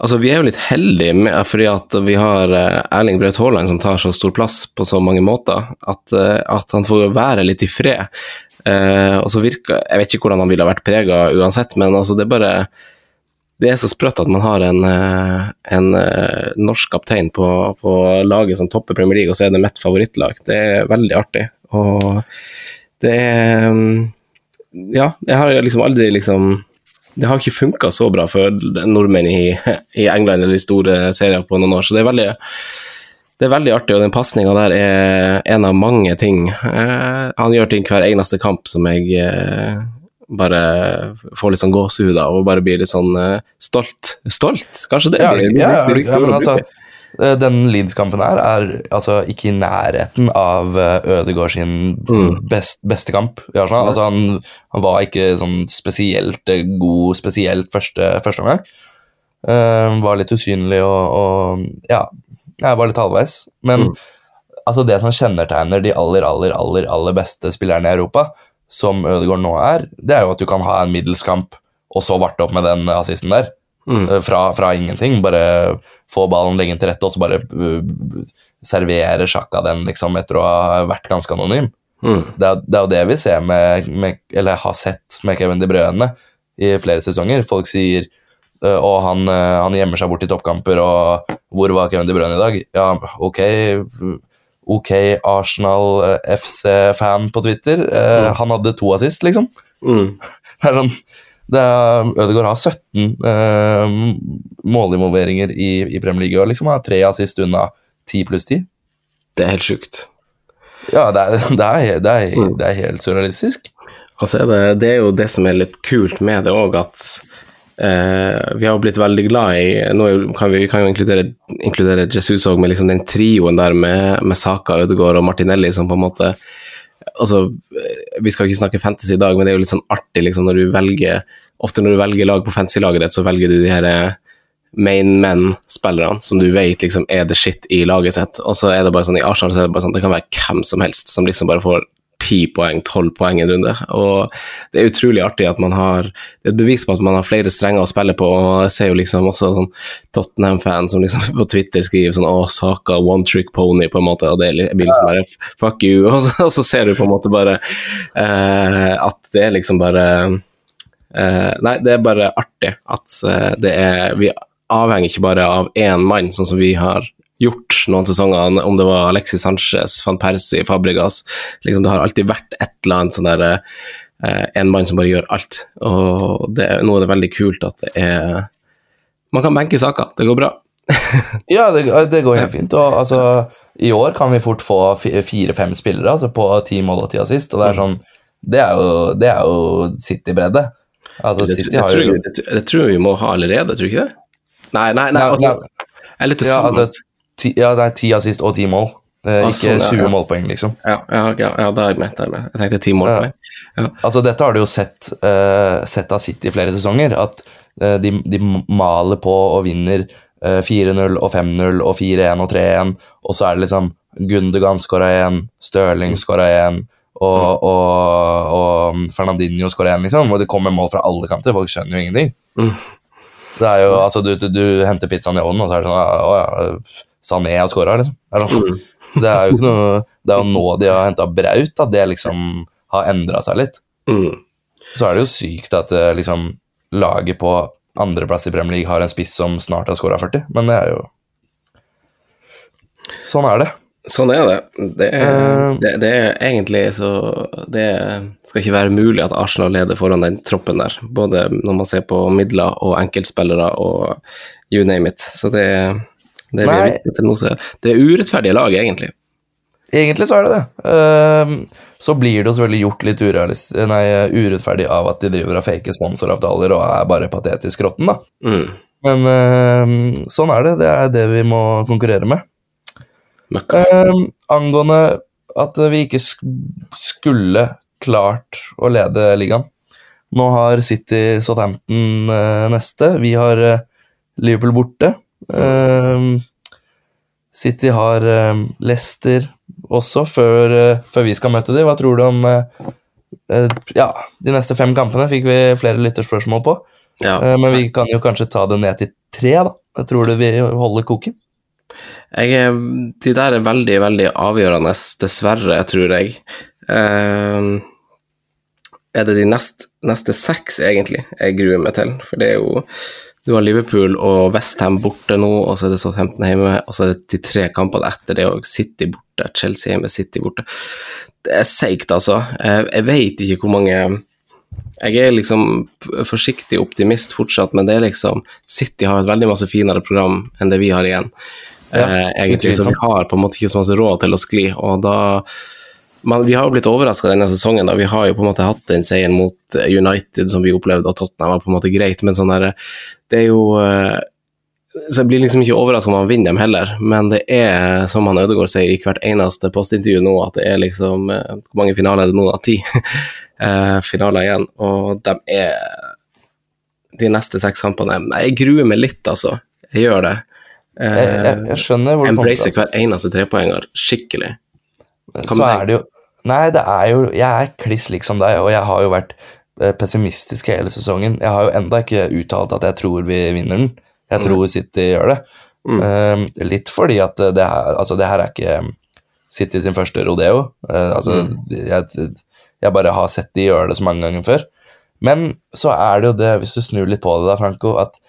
Altså, Vi er jo litt heldige med, fordi at vi har eh, Erling Braut Haaland som tar så stor plass på så mange måter, at, eh, at han får være litt i fred. Eh, og så virker Jeg vet ikke hvordan han ville vært prega uansett, men altså, det er bare Det er så sprøtt at man har en, eh, en norsk kaptein på, på laget som topper Premier League, og så er det mitt favorittlag. Det er veldig artig. Og det er mm, Ja, jeg har liksom aldri liksom det har ikke funka så bra for nordmenn i, i England eller i store serier på noen år, så det er veldig, det er veldig artig, og den pasninga der er en av mange ting. Eh, han gjør ting hver eneste kamp som jeg eh, bare får litt sånn gåsehud av, og bare blir litt sånn eh, stolt. Stolt? Kanskje det
Ja,
det,
ja, ja, ja, men altså, den Leeds-kampen her er altså ikke i nærheten av eh, Ødegaard sin
Mm.
best, beste kamp. Altså, han, han var ikke sånn spesielt eh, god, spesielt første, første omgang. Uh, var litt usynlig og, og ja, jeg var litt halvveis. Men
Mm.
altså, det som kjennetegner de aller, aller, aller, aller beste spillerne i Europa, som Ødegaard nå er, det er jo at du kan ha en middels kamp, og så varte opp med den assisten der.
Mm.
Eh, fra, fra ingenting. Bare få ballen, legge den til rette, og så bare uh, servere sjakka den liksom, etter å ha vært ganske anonym.
Mm.
Det er, det er jo det vi ser med, med Eller har sett med Kevin De Bruyne i flere sesonger. Folk sier uh, å, han, uh, han gjemmer seg bort i toppkamper, og hvor var Kevin De Bruyne i dag? Ja, ok, ok Arsenal FC-fan på Twitter. Mm. Han hadde to assist, liksom.
Mm.
Det er sånn er, Ødegaard har 17 eh, målinvolveringer i, i Premier League og liksom har tre assist unna 10 pluss 10.
Det er helt sjukt.
Ja, det er, det, er, det, er, det er helt surrealistisk.
Og så er det, det er jo det som er litt kult med det òg, at eh, vi har blitt veldig glad i Nå kan vi, vi kan jo inkludere, inkludere Jesus òg, med liksom den trioen der med, med Saka, Ødegaard og Martinelli som på en måte Altså, eh, vi skal ikke snakke fantasy i dag, men det er jo litt sånn artig liksom når du velger Ofte når du velger lag på fantasy-laget ditt, så velger du de her eh, main men-spillerne som du vet liksom er the shit i laget sitt. Og så er det bare sånn i Arsenal så er det bare sånn det kan være hvem som helst som liksom bare får ti poeng, tolv poeng en runde. Og det er utrolig artig at man har Det er et bevis på at man har flere strenger å spille på. og Jeg ser jo liksom også sånn Tottenham-fans som liksom på Twitter skriver sånn Å, Saka, one trick pony, på en måte. Og det blir liksom bare fuck you. Og så, og så ser du på en måte bare eh, at det er liksom bare eh, Nei, det er bare artig at eh, det er Vi avhenger ikke bare av én mann, sånn som vi har gjort noen sesonger, om det var Alexis Sanchez, van Persie, Fabregas liksom, Det har alltid vært et eller annet sånn der eh, En mann som bare gjør alt. Og det, nå er det veldig kult at det er Man kan benke saker, det går bra.
Ja, det, det går helt fint. Og altså, i år kan vi fort få fire-fem spillere altså, på ti mål og ti assist, og det er sånn Det er jo, det er jo City-bredde. Altså,
Det,
City har jo
det, tror jeg vi må ha allerede, tror du ikke det? Nei, nei, nei.
Nei, nei.
Eller til
Ja,
sammen.
altså, ti, ja, det er ti assist og ti mål. Eh,
Ah,
ikke
sånn, ja,
20
ja.
målpoeng, liksom.
ja, ja, ja, ja, da er jeg ment. Jeg tenkte ti målpoeng.
Altså, dette har du jo sett, uh, sett av City i flere sesonger, at uh, de, de maler på og vinner uh, 4-0 og 5-0 og 4-1 og 3-1, og så er det liksom Gundogan skåra 1, Stirling skåra 1, og, og, og Fernandinho skåra 1, liksom, og det kommer mål fra alle kanter, folk skjønner jo ingenting.
Mm.
Det er jo, altså, du, du, du henter pizzaen i ovnen, og så er det sånn Å ja, Sané har skåra, liksom. Det er, sånn, det er jo ikke noe Det er jo nå de har henta Braut, at det liksom har endra seg litt
Mm.
så er det jo sykt at eh, liksom, laget på andreplass i Premier League har en spiss som snart har skåra 40, men det er jo Sånn er det.
Sånn er det. Det er,
Eh.
det, det er egentlig så Det skal ikke være mulig at Arsenal leder foran den troppen der. Både når man ser på midler og enkeltspillere og you name it. Så det, det, er
Nei.
viktig til noe så- det er urettferdige lag, egentlig.
Egentlig så er det det. Ehm, så blir det jo selvfølgelig gjort litt nei, urettferdig av at de driver og faker sponsoravtaler og er bare patetisk råtten, da.
Mm.
Men ehm, sånn er det. Det er det vi må konkurrere med. Ehm, angående at vi ikke skulle klart å lede ligaen. Nå har City Southampton eh, neste. Vi har eh, Liverpool borte. Ehm, City har eh, Leicester også, før, eh, før vi skal møte dem. Hva tror du om eh, eh, ja, de neste fem kampene? Fikk vi flere lytterspørsmål på.
Ja.
Men vi kan jo kanskje ta det ned til tre, da. Jeg tror du vi holder koken?
Er, de der er veldig, veldig avgjørende, dessverre, tror jeg. Uh, er det de nest, neste seks, egentlig, jeg gruer meg til? For det er jo Du har Liverpool og Westham borte nå, og så er det Southampton hjemme, og så er det de tre kampene etter det og City borte, Chelsea hjemme, City borte. Det er seigt, altså. Jeg, veit vet ikke hvor mange jeg er liksom forsiktig optimist fortsatt, men det er liksom City har et veldig masse finere program enn det vi har igjen.
Ja,
eh, egentlig, så vi har på en måte ikke så masse råd til å skli. og da men vi har jo blitt overraska denne sesongen. da Vi har jo på en måte hatt den seieren mot eh, United som vi opplevde, og Tottenham var på en måte greit, men sånn der, det er jo eh, Så jeg blir liksom ikke overraska om man vinner dem heller, men det er, som han Ødegaard sier i hvert eneste postintervju nå, at det er liksom eh, Hvor mange finaler er det nå? da? Ti eh, finaler igjen, og de er De neste seks kampene Nei, jeg gruer meg litt, altså. Jeg gjør det. Eh,
Jeg, jeg, jeg skjønner hvor du kommer
Embracer
fra.
hver eneste trepoenger skikkelig.
Så er det jo Nei, det er jo Jeg er kliss lik som deg, og jeg har jo vært eh, pessimistisk hele sesongen. Jeg har jo enda ikke uttalt at jeg tror vi vinner den. Jeg tror City gjør det. Eh, litt fordi at det her, altså det her er ikke City sin første rodeo. Uh, altså, jeg, jeg bare har sett de gjøre det så mange ganger før. Men så er det jo det, hvis du snur litt på det da, Franco, at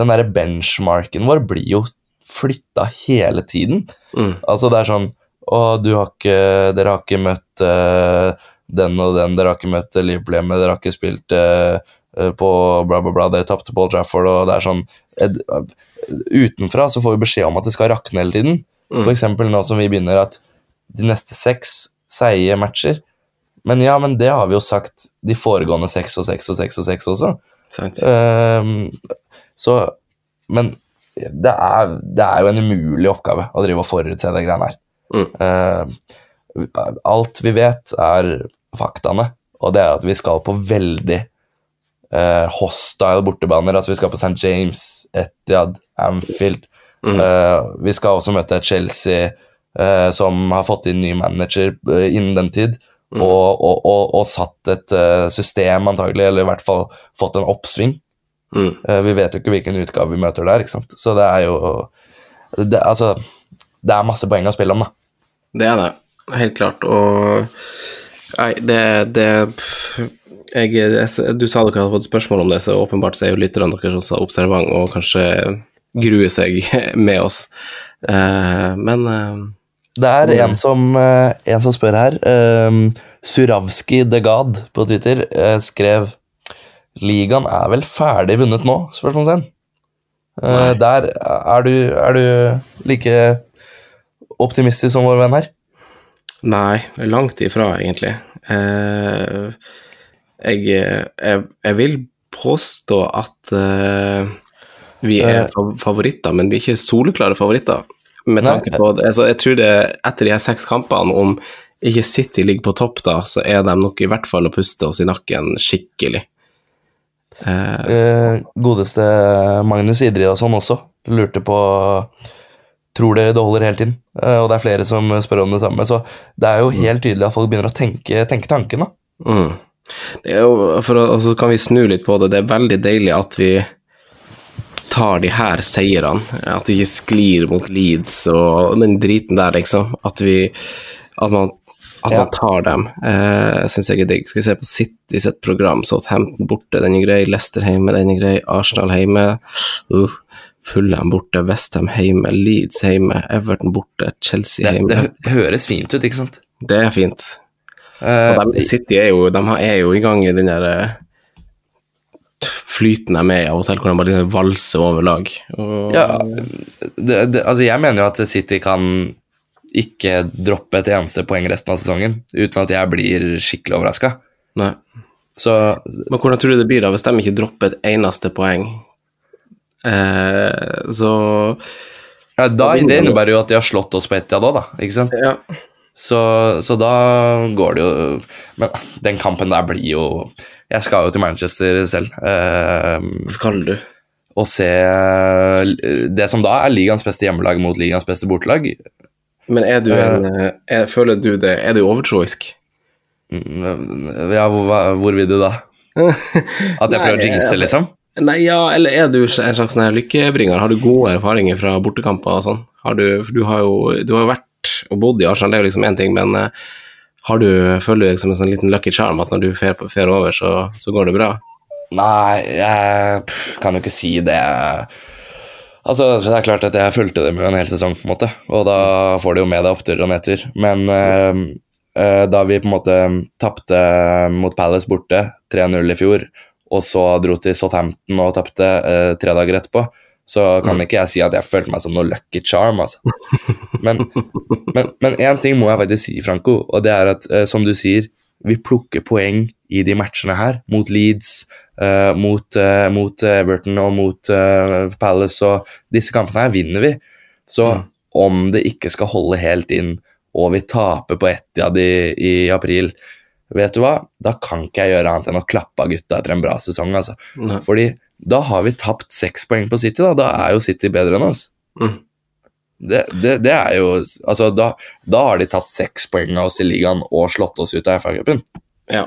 den derre benchmarken vår blir jo flytta hele tiden.
Mm.
Altså det er sånn Du har ikke Dere har ikke møtt eh, den og den, dere har ikke møtt Liverpool hjemme, dere har ikke spilt eh, eh, på bla, bla, bla, dere tapte Paul Trafford, og det er sånn Utenfra så får vi beskjed om at det skal rakne hele tiden.
Mm.
Eksempel nå som vi begynner at de neste seks seige matcher Men ja, men det har vi jo sagt de foregående seks og seks og seks og seks også.
Sant?
Ehm, så Men det er, det er jo en umulig oppgave å drive og forutse det greiene her.
Mm.
Ehm, alt vi vet, er faktaene, og det er at vi skal på veldig eh, hostile bortebaner. Altså, vi skal på St. James, Etiad, Anfield.
Mm.
Eh, vi skal også møte Chelsea, eh, som har fått inn ny manager eh, innen den tid. og, og, og, og satt et eh, system, antagelig, eller i hvert fall fått en oppsving.
Mm.
Eh, vi vet jo ikke hvilken utgave vi møter der, ikke sant. Så det er jo det, Altså, det er masse poeng å spille om, da.
Det er det, helt klart. Og Nei, det, det jeg, jeg, Du sa dere hadde fått spørsmål om det, så åpenbart så er jo lytterne deres også observant og kanskje gruer seg med oss. Uh, men uh,
Det er en som, uh, en som spør her. Suravski the God på Twitter skrev Ligaen er vel ferdig vunnet nå? spørsmålstegn. Uh, der er du, er du like optimistisk som vår venn her.
Nei, langt ifra, egentlig. Uh, jeg, jeg, jeg vil påstå at uh, vi er fav- favoritter, men vi er ikke soleklare favoritter. Med
Nei.
tanke på det. Altså, jeg tror det etter de her seks kampene, om ikke City ligger på topp da, så er de nok i hvert fall å puste oss i nakken skikkelig. Uh,
Eh, godeste Magnus Idridason også lurte på Tror dere det holder hele tiden? Eh, og det er flere som spør om det samme. Så det er jo helt tydelig at folk begynner å tenke, tenke tanken, da.
Mm. Det er jo, for å, og så kan vi snu litt på det. Det er veldig deilig at vi tar de her seirene. At vi ikke sklir mot Leeds og den driten der, liksom. At vi At man, at
Ja.
man tar dem. Eh, Syns jeg er digg. Skal vi se på City sitt program. Southampton borte, den er grei. Leicester hjemme, den er grei. Arsenal hjemme. Uh. Fulham borte, Westham hjemme, Leeds hjemme, Everton borte, Chelsea hjemme.
det
Det,
høres fint ut, ikke sant?
Det er fint.
Uh,
Og de, City er jo, de er jo i gang i den der eh, flyten de er med i av og til, hvor de bare liksom valser over lag. Og,
ja, det, det, altså jeg mener jo at City kan ikke droppe et eneste poeng resten av sesongen uten at jeg blir skikkelig overraska.
Men hvordan tror du det blir da, hvis de ikke dropper et eneste poeng? Eh, så
ja, da, Det innebærer jo at de har slått oss på ett òg, da. Ikke sant?
Ja.
Så, så da går det jo Men den kampen der blir jo Jeg skal jo til Manchester selv. Eh,
Skal du?
og se det som da er ligaens beste hjemmelag mot ligaens beste bortelag.
Men er du en eh, er, Føler du det Er du overtroisk?
Ja, hvor, hvor vil du da? At jeg prøver å
jinse
jinxe, liksom?
Nei, ja, eller er du en slags sånn lykkebringer? Har du gode erfaringer fra bortekamper og sånn? Du, du har jo du har vært og bodd i Arsenal, det er jo liksom én ting, men eh, har du, føler du liksom en sånn liten lucky charm at når du fer, over, så, så går det bra?
Nei, jeg kan jo ikke si det. Altså, Det er klart at jeg fulgte dem med en hel sesong, på en måte, og da får du jo med deg oppturer og nedtur. Men øh, da vi på en måte tapte mot Palace borte 3-0 i fjor, og så dro til Southampton og tapte eh, tre dager etterpå, så kan ikke jeg si at jeg følte meg som noe lucky charm, altså. Men men men én ting må jeg faktisk si, Franco, og det er at, eh, som du sier, vi plukker poeng i de matchene her, mot Leeds, eh, mot, eh, mot Everton og mot eh, Palace, og disse kampene her vinner vi. Så om det ikke skal holde helt inn, og vi taper på Etiad i, i april, vet du hva, da kan ikke jeg gjøre annet enn å klappe av gutta etter en bra sesong, altså.
Nei.
Fordi da har vi tapt seks poeng på City, da. Da er jo City bedre enn oss.
Mm.
Det, det, det er jo Altså, da, da har de tatt seks poeng av oss i ligaen og slått oss ut av FA-cupen.
Ja.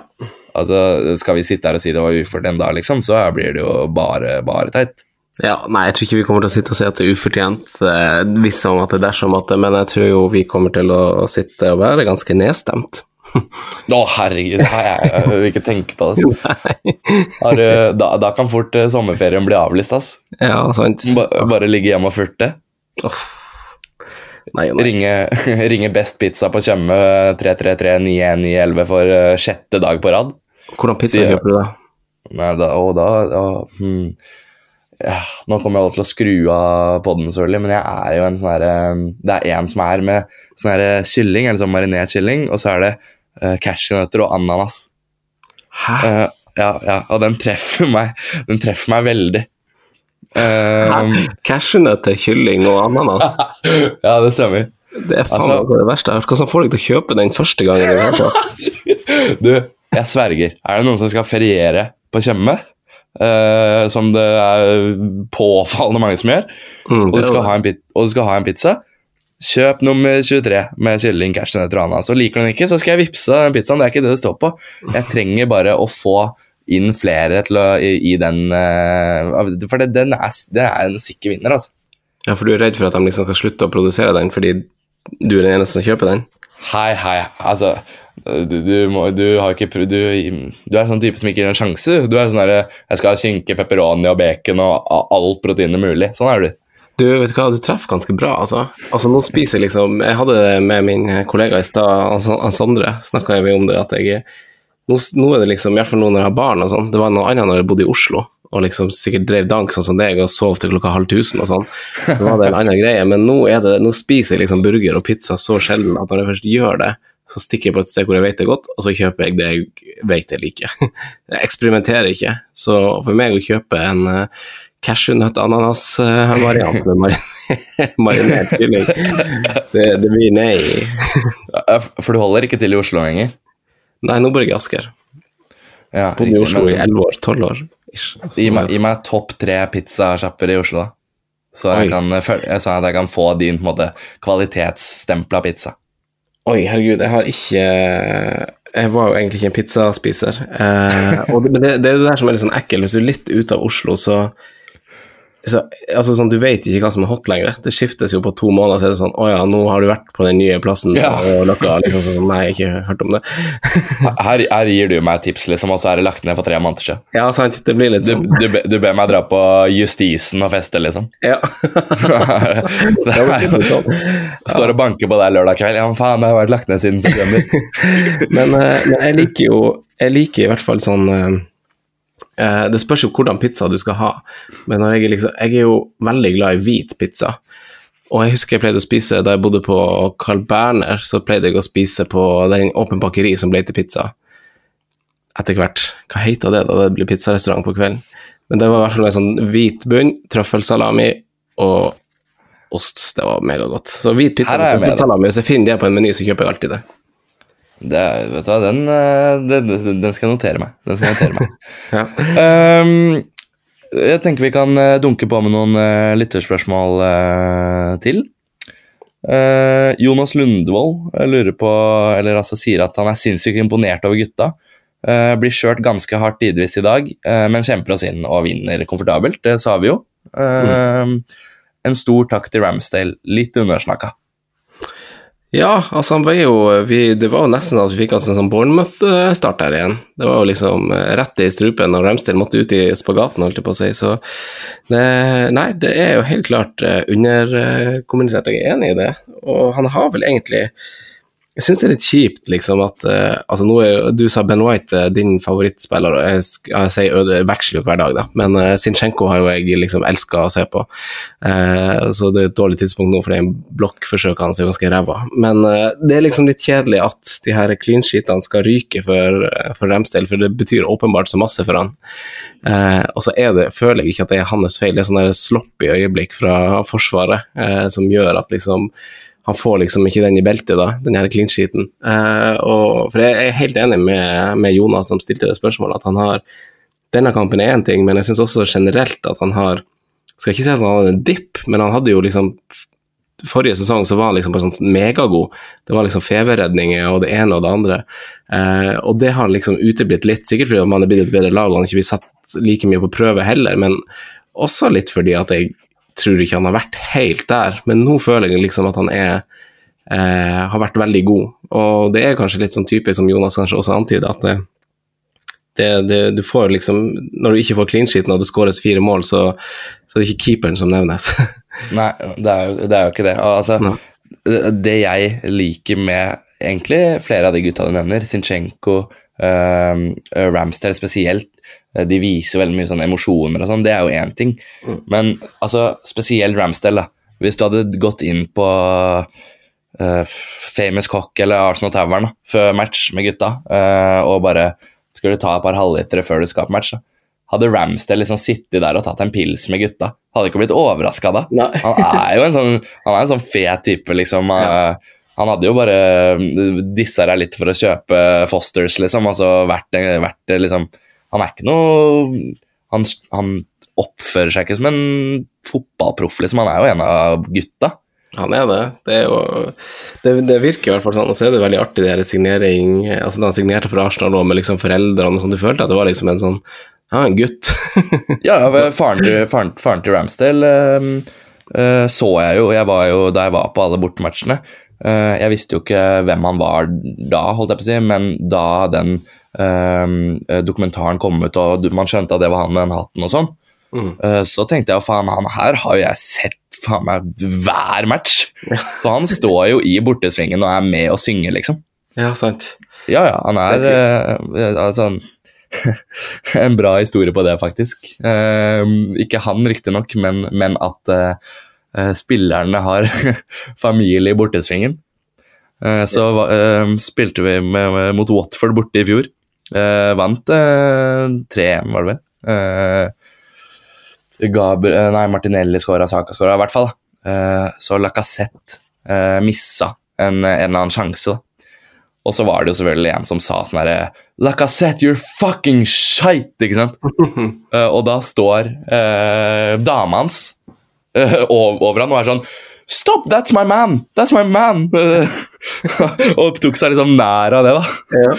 Altså, skal vi sitte her og si det var ufortjent da, liksom, så blir det jo bare, bare teit.
ja. Nei, jeg tror ikke vi kommer til å sitte og si at det er ufortjent, eh, hvis om at det er dersom at det, men jeg tror jo vi kommer til å, sitte og være ganske nedstemt.
Å, herregud, jeg, jeg vil ikke tenke på det. Altså. Har, da, da kan fort eh, sommerferien bli avlyst, ass.
Ja, sant.
Ba, bare ligge hjemme og furte.
Nei, nei.
Ringe, ringe Best Pizza på Tjøme 333-9111 for eh, sjette dag på rad.
Hvordan pizza
Sier-
kjøper du, da?
Nei, da, og da, da hmm. ja, Nå kommer jeg til å skru av selvfølgelig, men jeg er jo en sånn herre Det er en som er med sånn herre kylling, eller sånn marinert kylling, og så er det uh, cashewnøtter og ananas.
Hæ?
Uh, ja, ja, og den treffer meg. Den treffer meg veldig. Eh,
Cashewnøtter, kylling og ananas?
ja, det stemmer.
Det er faen
Altså-
det verste jeg har hørt. Hva som får deg til å kjøpe den første gangen? du?
Du, jeg sverger. Er det noen som skal feriere på Tjøme? Uh, som det er påfallende mange som gjør,
Mm,
og du skal ha en, og du skal ha en pizza, Kjøp nummer 23 med kylling, cashewnøtter og ananas. Så liker du den ikke, så skal jeg vippse den pizzaen. Det er ikke det det står på. Jeg trenger bare å få inn flere å, i, i den eh, For det, den er, det er en sikker vinner, altså.
Ja, for du er redd for at de liksom skal slutte å produsere den fordi du er den eneste som kjøper den?
Hei, hei. Altså, du, du, må, du har ikke prøvd du, du er sånn type som ikke gir en sjanse. Du er sånn derre Jeg skal ha skinke, pepperoni og bacon og alt proteinet mulig. Sånn er du.
Du, vet du hva, du treffer ganske bra, altså. Altså, nå spiser jeg liksom Jeg hadde det med min kollega i stad, Sondre, snakka vi om det, at jeg nå, nå er det liksom, i hvert fall nå når jeg har barn og sånn, det var noe annet når jeg bodde i Oslo og liksom sikkert drev dank sånn som deg og sov til klokka halv tusen og sånn. Det var det en annen greie, men nå, er det, nå spiser jeg liksom burger og pizza så sjelden at når jeg først gjør det, så stikker jeg på et sted hvor jeg vet det godt, og så kjøper jeg det jeg vet jeg liker. Jeg eksperimenterer ikke. Så for meg å kjøpe en uh, cashewnøtt-ananas-variant med mari- marinert kylling, det, det blir nei.
For du holder ikke til i Oslo lenger?
Nei, nå bor jeg i Asker.
Ja,
Bodde i
Oslo
Oslo i
men-
elleve år, tolv år. Altså,
Gi meg, gi meg topp tre pizzasjapper i Oslo, da. Så jeg, kan, eh, sånn at jeg kan få din måte, kvalitetsstempla pizza.
Oi, herregud, jeg har ikke Jeg var jo egentlig ikke en pizzaspiser. Eh, det, men det, det er det der som er litt sånn ekkelt. Hvis du er litt ute av Oslo, så, så altså sånn, Du vet ikke hva som er hot lenger. Det skiftes jo på to måneder, så er det sånn Å ja, nå har du vært på den nye plassen
Ja.
og noe liksom sånn Nei, jeg har ikke hørt om det.
Her, her gir du meg tips, liksom, og så er det lagt ned for tre måneder siden.
Ja, sant. Det blir litt sånn.
du, be- du ber meg dra på Justisen og feste, liksom.
Ja.
det er,
sånn.
står og banker på deg lørdag kveld. Ja, men faen, det har vært lagt ned siden september.
Men, eh, men jeg liker jo Jeg liker i hvert fall sånn eh, Det spørs jo hvordan pizza du skal ha, men jeg, liksom, jeg er jo veldig glad i hvit pizza. Og jeg husker jeg pleide å spise da jeg bodde på Carl Berner, så pleide jeg å spise på den Åpen bakeri som ble til pizza. Etter hvert. Hva heter det da det blir pizzarestaurant på kvelden? Men det var i hvert fall en sånn hvit bunn, trøffelsalami og ost. Det var megagodt. Så hvit pizza med trøffelsalami, hvis jeg finner det på en meny, så kjøper jeg alltid det.
Det, vet du hva, den, eh, den, den skal jeg notere meg. Den skal jeg notere meg.
Ja.
um, jeg tenker vi kan eh, dunke på med noen uh, lytterspørsmål uh, til. Uh, Jonas Lundvold lurer på, eller altså sier at han er sinnssykt imponert over gutta. Blir kjørt ganske hardt tidvis i dag, men kjemper oss inn og vinner komfortabelt. Det sa vi jo. Mm. En stor takk til Ramsdale. Litt undersnakka.
Ja, altså han var jo vi, Det var jo nesten at vi fikk oss en sånn Bournemouth-start der igjen. Det var jo liksom eh, rett i strupen når Ramsdale måtte ut i spagaten, holdt jeg på å si. Så det, nei, det er jo helt klart eh, underkommunisert, jeg er enig i det. Og han har vel egentlig Jeg syns det er litt kjipt, liksom, at uh, Altså, nå er Du sa Ben White, eh, din favorittspiller, og jeg, jeg sier øde, veksler jo hver dag, da, men uh, Sinchenko har jo jeg liksom elska å se på. Uh, så det er et dårlig tidspunkt nå, for det er en blokkforsøk hans er ganske ræva. Men det er liksom litt kjedelig at de her clean sheetene skal ryke for, for Ramsdale, for det betyr åpenbart så masse for han. Og så er det, føler jeg ikke at det er hans feil, det er sånn der sloppy øyeblikk fra Forsvaret som gjør at liksom han får liksom ikke den i beltet, da, den her clean sheeten. Eh, for jeg er helt enig med, med Jonas som stilte det spørsmålet, at han har Denne kampen er én ting, men jeg syns også generelt at han har Skal ikke si at han hadde en dipp, men han hadde jo liksom Forrige sesong så var han liksom bare sånn megagod. Det var liksom feberredninger og det ene og det andre. Eh, og det har liksom uteblitt litt, sikkert fordi man er blitt et bedre lag og han ikke blir satt like mye på prøve heller, men også litt fordi at jeg tror ikke han har vært helt der. Men nå føler jeg liksom at han er eh, har vært veldig god. Og det er kanskje litt sånn typisk som Jonas kanskje også antyder, at det, det, det, du får liksom Når du ikke får clean sheet når det skåres fire mål, så, så er det ikke keeperen som nevnes.
Nei, det er jo, det er jo ikke det. Og, altså,
Nei.
det jeg liker med egentlig flere av de gutta du nevner, Zinchenko, um, Ramsdale spesielt, eh, de viser veldig mye sånn emosjoner og sånn, det er jo én ting. Men altså, spesielt Ramsdale, da. Hvis du hadde gått inn på uh, Famous Cock eller Arsenal Tavern da, før match med gutta, uh, og bare skulle ta et par halvlitere før du skal på match, da. Hadde Ramsdale liksom sittet der og tatt en pils med gutta, hadde ikke blitt overraska da. Han er jo en sånn, han er en sånn fet type, liksom. eh, Han hadde jo bare dissa deg litt for å kjøpe Fosters, liksom. Altså vært, vært liksom Han er ikke noe han, han oppfører seg ikke som en fotballproff, liksom. Han er jo en av gutta.
Han er det. Det, er jo, det, det virker i hvert fall sånn. Og så er det veldig artig, det her signering altså Da han signerte for Arsenal med liksom foreldrene og sånn, du følte at det var liksom en sånn Ja, en gutt.
Ja, faren til, faren, faren til Ramsdale øh, eh, så jeg jo, jeg var jo da jeg var på alle bortematchene. Eh, jeg visste jo ikke hvem han var da, holdt jeg på å si, men da den eh, dokumentaren kom ut og man skjønte at det var han med den hatten og sånn, eh, så tenkte jeg faen, han her har jo jeg sett faen meg hver match. Så han står jo i bortesvingen og er med og synger, liksom.
ja, sant.
Ja, ja, han er eh, altså, en bra historie på det, faktisk. Eh, ikke han, riktignok, men, men at eh, spillerne har familie i bortesvingen. Eh, så eh, spilte vi med, med, mot Watford borte i fjor. Eh, vant eh, 3-1, var det vel. Eh, Gabriel, eh, nei, Martinelli skåra, Saka skåra, i hvert fall. Eh, så Lacassette eh, missa en, en eller annen sjanse, da. Og så var det jo selvfølgelig en som sa sånn herre Lacassette, you're fucking shite! Ikke sant? Eh, og da står uh, dama hans eh, over han og er sånn Stop! That's my man! That's my man! og tok seg liksom nær av det, da.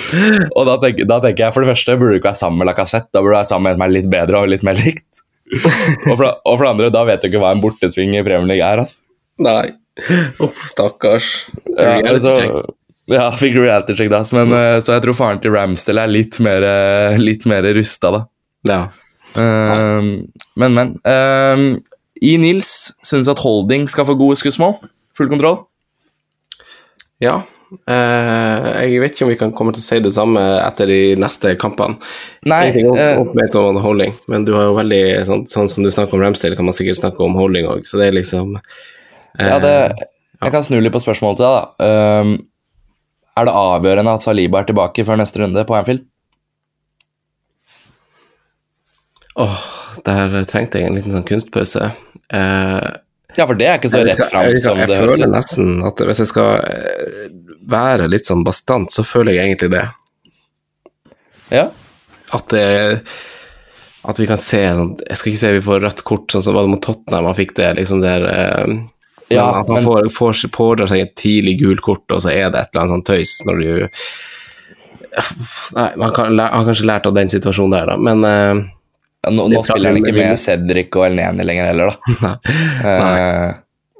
Og da tenker, da tenker jeg for det første burde du ikke være sammen med Lacassette. Da burde du være sammen med en som er litt bedre og litt mer likt. og, for, og for det andre, da vet du ikke hva en bortesving i Premier League er. altså.
Nei. Uff, stakkars.
Ja,
altså,
ja, fikk reality check da. Men, mm. så jeg tror faren til Ramsdale er litt mer, eh, litt mer rusta, da.
Ja.
Ehm, men, men. ehm, I Nils syns at Holding skal få gode skussmål. Full kontroll.
Ja. Eh, jeg vet ikke om vi kan komme til å si det samme etter de neste kampene.
Nei,
Ingenting opp,
eh,
om holding, men du har jo veldig sånn, sånn som du snakker om Ramsdale, kan man sikkert snakke om holding òg, så det er liksom eh,
ja, det, jeg kan snu litt på spørsmålet til deg. da. Um, er det avgjørende at Saliba er tilbake før neste runde på Anfield?
Åh, der trengte jeg en liten sånn kunstpause. Eh,
Ja, for det er ikke så rett fram
jeg, jeg
det høres
føler nesten at hvis jeg skal eh, være litt sånn bastant, så føler jeg egentlig det.
Ja.
At det at vi kan se sånn Jeg skal ikke si vi får rødt kort, sånn som var det mot Tottenham, han fikk det liksom der eh,
Ja,
man
men-
får, får, pådrar seg et tidlig gult kort, og så er det et eller annet sånn tøys når du Nei, man kan, har kanskje lært av den situasjonen der, da, men eh,
Ja, Nå, nå
er
spiller han ikke
med
med Cedric og Elneni lenger heller, da. Eh,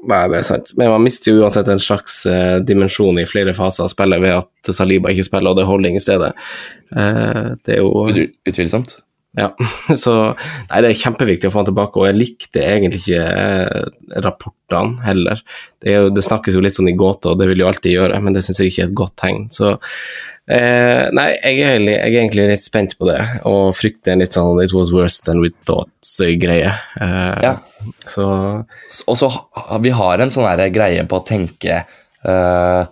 Nei, det er sant. Men man mister jo uansett en slags uh, dimensjon i flere faser av spillet ved at Saliba ikke spiller, og det er holding i stedet. Uh, det er jo
ut- utvilsomt.
Ja, så Nei, det er kjempeviktig å få han tilbake, og jeg likte egentlig ikke eh, rapportene heller. Det, er jo, det snakkes jo litt sånn i gåter, og det vil jo alltid gjøre, men det syns jeg ikke er et godt tegn. Så eh, Nei, jeg er, egentlig, jeg er egentlig litt spent på det, og frykter en litt sånn it was worse than we thought-greie. Eh,
Ja.
Så
Og så vi har en sånn greie på å tenke eh,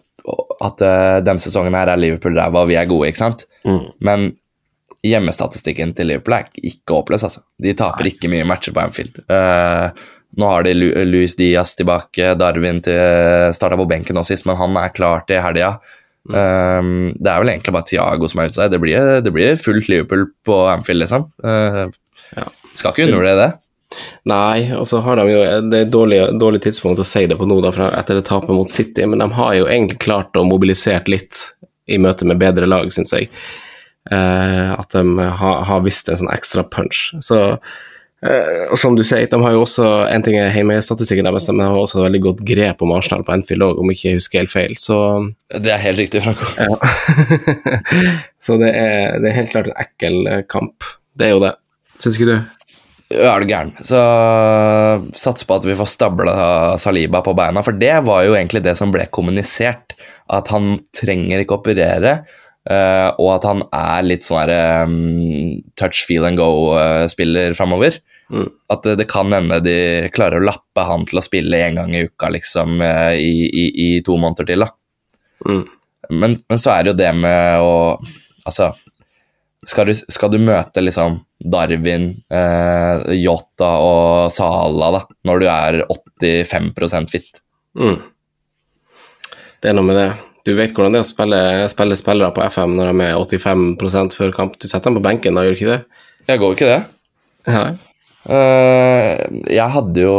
at uh, denne sesongen her er Liverpool ræva, og vi er gode, ikke sant?
mm.
Men hjemmestatistikken til Liverpool er ikke håpløs, altså. De taper ikke mye matcher på Anfield. Uh, nå har de Lu Luis Diaz tilbake, Darwin til starta på benken nå sist, men han er klar til helga. Eh, det er vel egentlig bare Thiago som er ute seg. Det blir, det blir fullt Liverpool på Amfield, liksom. Uh,
Ja.
Skal ikke undervurdere det.
Nei, og så har de jo Det er et dårlig, dårlig tidspunkt å si det på nå, da, etter det tapet mot City, men de har jo egentlig klart å mobilisere litt i møte med bedre lag, syns jeg. Uh, at de har, har visst en sånn ekstra punch. Så eh, og som du sier, de har jo også en ting er hjemmestatistikken deres, men de har også et veldig godt grep om Arsenal på Anfield òg, om ikke jeg husker helt feil. Så
Det er helt riktig, Franco.
ja. Så det er, det er helt klart en ekkel eh, kamp. Det er jo det. Syns ikke du?
Ja, er du gæren. Så sats på at vi får stabla Saliba på beina, for det var jo egentlig det som ble kommunisert. At han trenger ikke operere, Uh, og at han er litt sånn her um, touch, feel and go-spiller framover.
Mm.
At det, det kan hende de klarer å lappe han til å spille én gang i uka liksom, eh, i, i, i to måneder til.
Mm.
Men, men så er det jo det med å Altså, skal du, skal du møte liksom Darwin, eh, Yota og Sala da, når du er 85 fit?
Mm. Det er noe med det. Du vet hvordan det er å spille, spille spillere på FM når de er 85% før kamp. Du setter dem på benken, da gjør du ikke det?
Jeg går ikke det.
Ja.
Eh, jeg hadde jo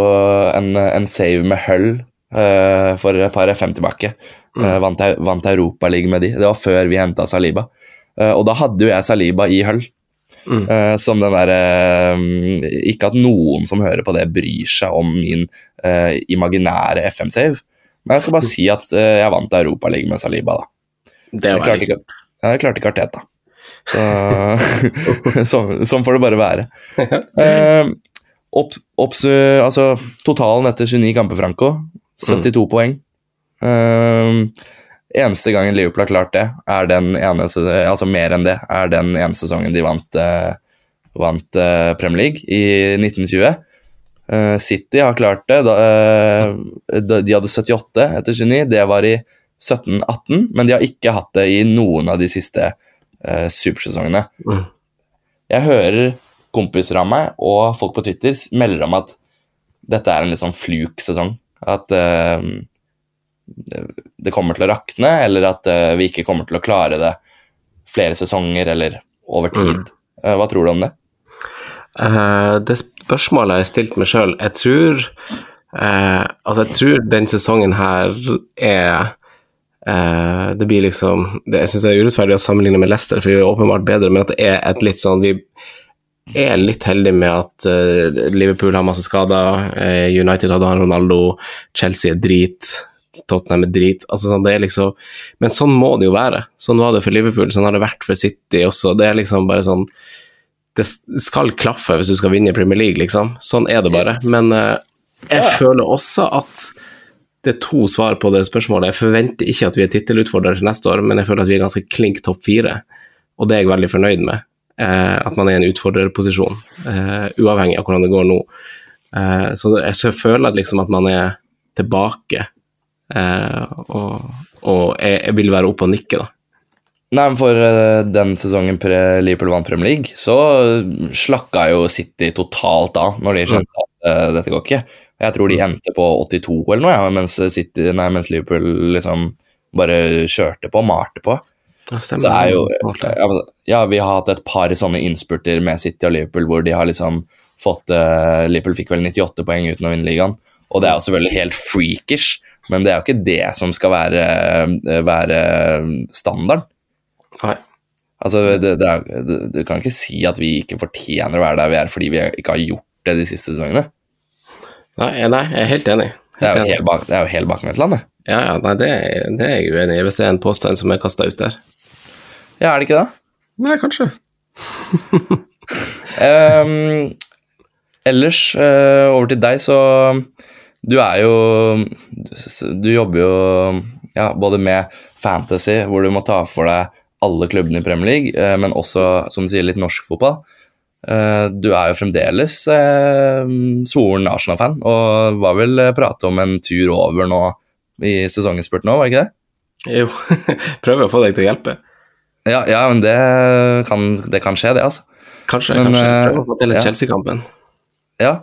en, en save med Hull eh, for et par FM tilbake. Eh, vant, vant Europaligaen med de. Det var før vi henta Saliba. Og da hadde jo jeg Saliba i Hull. Eh, som den derre Ikke at noen som hører på det, bryr seg om min uh, imaginære FM-save. Men jeg skal bare si at jeg vant Europaligaen med Saliba, da.
Det
Jeg klarte ikke, jeg klarte ikke Arteta. Så, sånn, sånn får det bare være. Eh, opp, oppsu- altså, totalen etter 29 kamper, Franco. 72 poeng. Eh, eneste gangen Liverpool har klart det, er den ene, altså mer enn det, er den ene sesongen de vant, eh, vant eh, Premier League i 1920. Eh, City har klart det. Da, eh, de hadde 78 etter 29. Det var i 17-18, men de har ikke hatt det i noen av de siste eh, supersesongene.
Mm.
Jeg hører kompiser av meg og folk på Twitter melder om at dette er en litt sånn fluk-sesong. At eh, det kommer til å rakne, eller at eh, vi ikke kommer til å klare det flere sesonger eller over tid. Eh, hva tror du om det?
Uh, det spørsmålet jeg har stilt meg sjøl. Jeg tror uh, Altså, jeg tror den sesongen her er eh, Det blir liksom det, Jeg syns det er urettferdig å sammenligne med Leicester, for vi er åpenbart bedre, men at det er et litt sånn Vi er litt heldige med at uh, Liverpool har masse skader, uh, United hadde han Ronaldo, Chelsea er drit. Tottenham er drit. Altså, sånn, det er liksom, men sånn må det jo være. Sånn var det for Liverpool, sånn har det vært for City også. Det er liksom bare sånn det skal klaffe hvis du skal vinne i Premier League, liksom. Sånn er det bare. Men jeg føler også at det er to svar på det spørsmålet. Jeg forventer ikke at vi er tittelutfordrere til neste år, men jeg føler at vi er ganske klink topp fire, og det er jeg veldig fornøyd med. Eh, at man er i en utfordrerposisjon, eh, uavhengig av hvordan det går nå. Eh, så jeg, så føler at, liksom at man er tilbake, eh, og, og jeg, jeg vil være oppe og nikke, da.
Nei, men For eh, den sesongen pre Liverpool vant Premier League, så slakka jo City totalt av når de skjønte at eh, dette går ikke. Jeg tror de endte på 82 eller noe, ja, mens, City, nei, mens Liverpool liksom bare kjørte på, malte på.
Ja.
Så er jo ja, vi har hatt et par sånne innspurter med City og Liverpool hvor de har liksom fått uh, Liverpool fikk vel 98 poeng uten å vinne ligaen. Og det er jo selvfølgelig helt freakish, men det er jo ikke det som skal være, eh, være standard.
Nei.
Altså, det, det er, det, Du kan ikke si at vi ikke fortjener å være der vi er fordi vi ikke har gjort det de siste sesongene.
Nei, nei, jeg er helt enig.
Det er jo
enig.
helt bak, det er jo helt bakvendtland.
Ja, ja, nei, det, det er jeg uenig i, hvis det er en påstand som er kasta ut der.
Ja, er det ikke det?
Nei, kanskje.
um, ellers, uh, over til deg, så Du er jo Du jobber jo ja, både med fantasy, hvor du må ta for deg alle klubbene i Premier League, eh, men også, som du sier, litt norsk fotball. Eh, du er jo fremdeles eh, svoren Arsenal-fan, og var vel eh, prate om en tur over nå i sesonginnspurten nå, var det ikke det?
Jo, prøver å få deg til å hjelpe.
Ja, ja men det kan, det kan skje, det, altså.
Kanskje,
Men,
kanskje.
eh,
Prøver å få til
ja.
Chelsea-kampen.
Ja,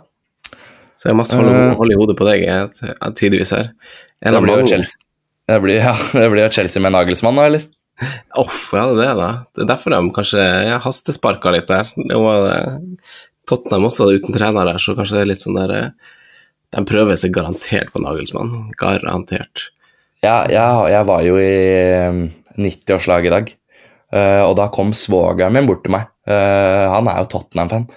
Så jeg har masse hold,
Eh.
i hodet på deg tidvis her.
Det blir jo
mange.
Chelsea. Det blir, ja, det blir jo Chelsea med Nagelsmann nå, eller?
Ja, det det, da. Det er derfor de kanskje ja, hastesparka litt der. Var eh, Tottenham også uten trener der, så kanskje det er litt sånn der eh, De prøver seg garantert på Nagelsmann. Garantert.
Ja, jeg, jeg var jo i eh, 90-årslaget i dag, eh, og da kom svogeren min bort til meg. Eh, han er jo Tottenham-fan,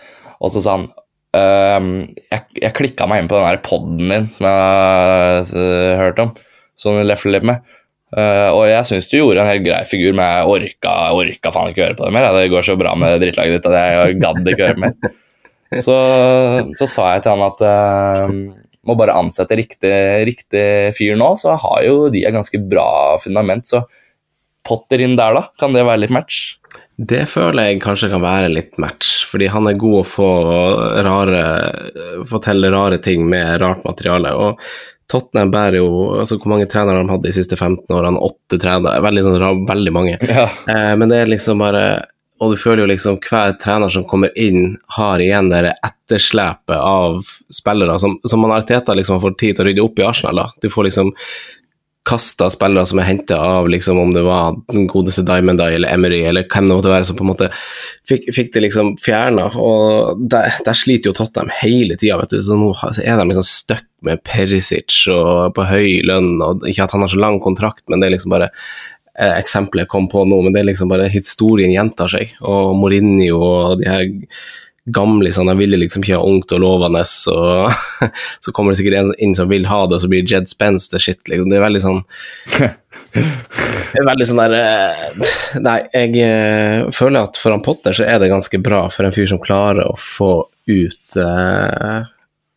og så sa han ehm, jeg, jeg klikka meg inn på den der poden din som jeg har eh, hørt om, som du lefler litt med. Eh, og jeg syns du gjorde en helt grei figur, men jeg orka, orka faen ikke høre på det mer. Det går så bra med drittlaget ditt at jeg gadd ikke høre mer. Så, så sa jeg til han at uh, må bare ansette riktig, riktig fyr nå, så har jo de et ganske bra fundament. Så Potter inn der, da? Kan det være litt match?
Det føler jeg kanskje kan være litt match, fordi han er god å få rare Fortelle rare ting med rart materiale. Og Tottenham bærer jo altså Hvor mange trenere har de hatt de siste 15 årene? Åtte trenere. Veldig, sånn, veldig mange.
Ja.
Eh, men det er liksom bare Og du føler jo liksom hver trener som kommer inn, har igjen det etterslepet av spillere som, som man Arteta liksom får tid til å rydde opp i Arsenal. da. Du får liksom kasta spillere som er henta av liksom, om det var den godeste Diamond Eye eller Emery eller hvem det måtte være, som på en måte fikk, fikk det liksom fjerna. Og der, der, sliter jo Tottenham hele tida, vet du. Så nå er de liksom stuck med Perisic og på høy lønn, og ikke at han har så lang kontrakt, men det er liksom bare eh, eksempelet kom på nå, men det er liksom bare historien gjentar seg. Og Mourinho og de her gamle sånn, jeg ville liksom ikke ha ungt og lovende, og så kommer det sikkert en inn som vil ha det, og så blir Jed Spence det shit, liksom. Det er veldig sånn Det er veldig sånn der eh, Nei, jeg eh, føler at for han Potter så er det ganske bra for en fyr som klarer å få ut uh,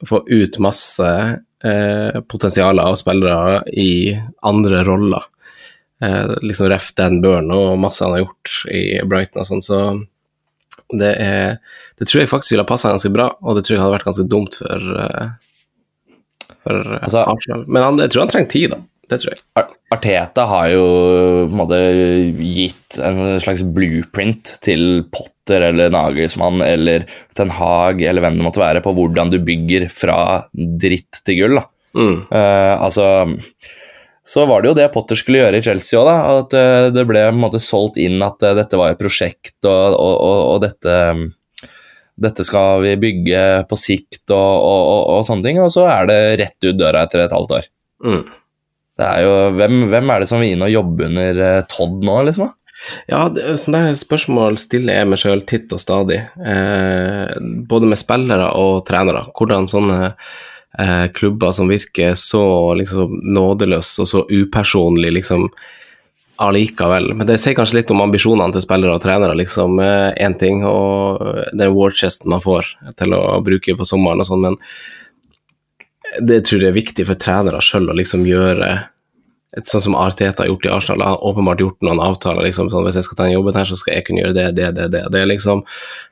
Få ut masse uh, potensial av spillere i andre roller. Uh, liksom ref Dan Burn og masse han har gjort i Brighton og sånn, så det, er, det tror jeg faktisk ville ha passa ganske bra, og det tror jeg hadde vært ganske dumt for, uh, for uh, altså, Arsenal. Men han, jeg tror han trenger tid, da. Det tror jeg.
Arteta har jo på en måte gitt en slags blueprint til Potter eller Nagelsmann eller Ten Hag eller hvem det måtte være, på hvordan du bygger fra dritt til gull. da. Mm. Uh, altså så var det jo det Potter skulle gjøre i Chelsea òg, At uh, det ble på en måte solgt inn at uh, dette var et prosjekt, og, og, og, og dette, um, dette skal vi bygge på sikt og, sånne ting. Og så er det rett ut døra etter et halvt år. Mm. Det er jo, hvem, hvem, er det som vil inn og jobbe under uh, Todd nå, liksom?
Ja, sånne spørsmål stiller jeg meg sjøl titt og stadig. Eh, både med spillere og trenere. Hvordan sånne eh, klubber som virker så liksom nådeløse og så upersonlig, liksom allikevel. Men det sier kanskje litt om ambisjonene til spillere og trenere, liksom. Én eh, ting, og den warchesten man får til å bruke på sommeren og sånn, men det tror jeg er viktig for trenere sjøl å liksom gjøre sånn som Arteta har gjort i Arsenal, han har åpenbart gjort noen avtaler. liksom sånn, Hvis jeg skal ta en jobb her, så skal jeg kunne gjøre det, det, det, det. det liksom.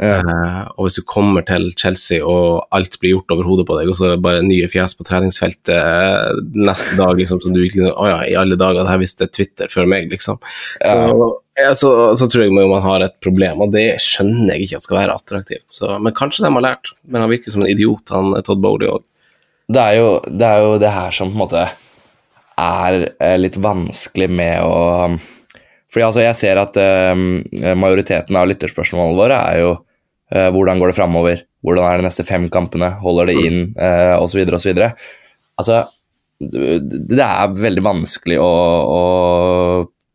Ja. Uh, og hvis du kommer til Chelsea og alt blir gjort over hodet på deg, og så er det bare nye fjes på treningsfeltet uh, neste dag, liksom, som du virkelig Å ja, i alle dager, det her visste Twitter før meg, liksom. Ja. Så, ja, så, så, tror jeg man har et problem, og det skjønner jeg ikke at skal være attraktivt. Så, men kanskje de har lært. Men han virker som en idiot, han Todd Bowley òg.
Det, det er jo det her som på en måte er eh, litt vanskelig med å Fordi altså, jeg ser at uh, majoriteten av lytterspørsmålene våre er jo uh, hvordan går det framover? Hvordan er de neste fem kampene? Holder det inn? Uh, osv. osv. Altså, det er veldig vanskelig å, å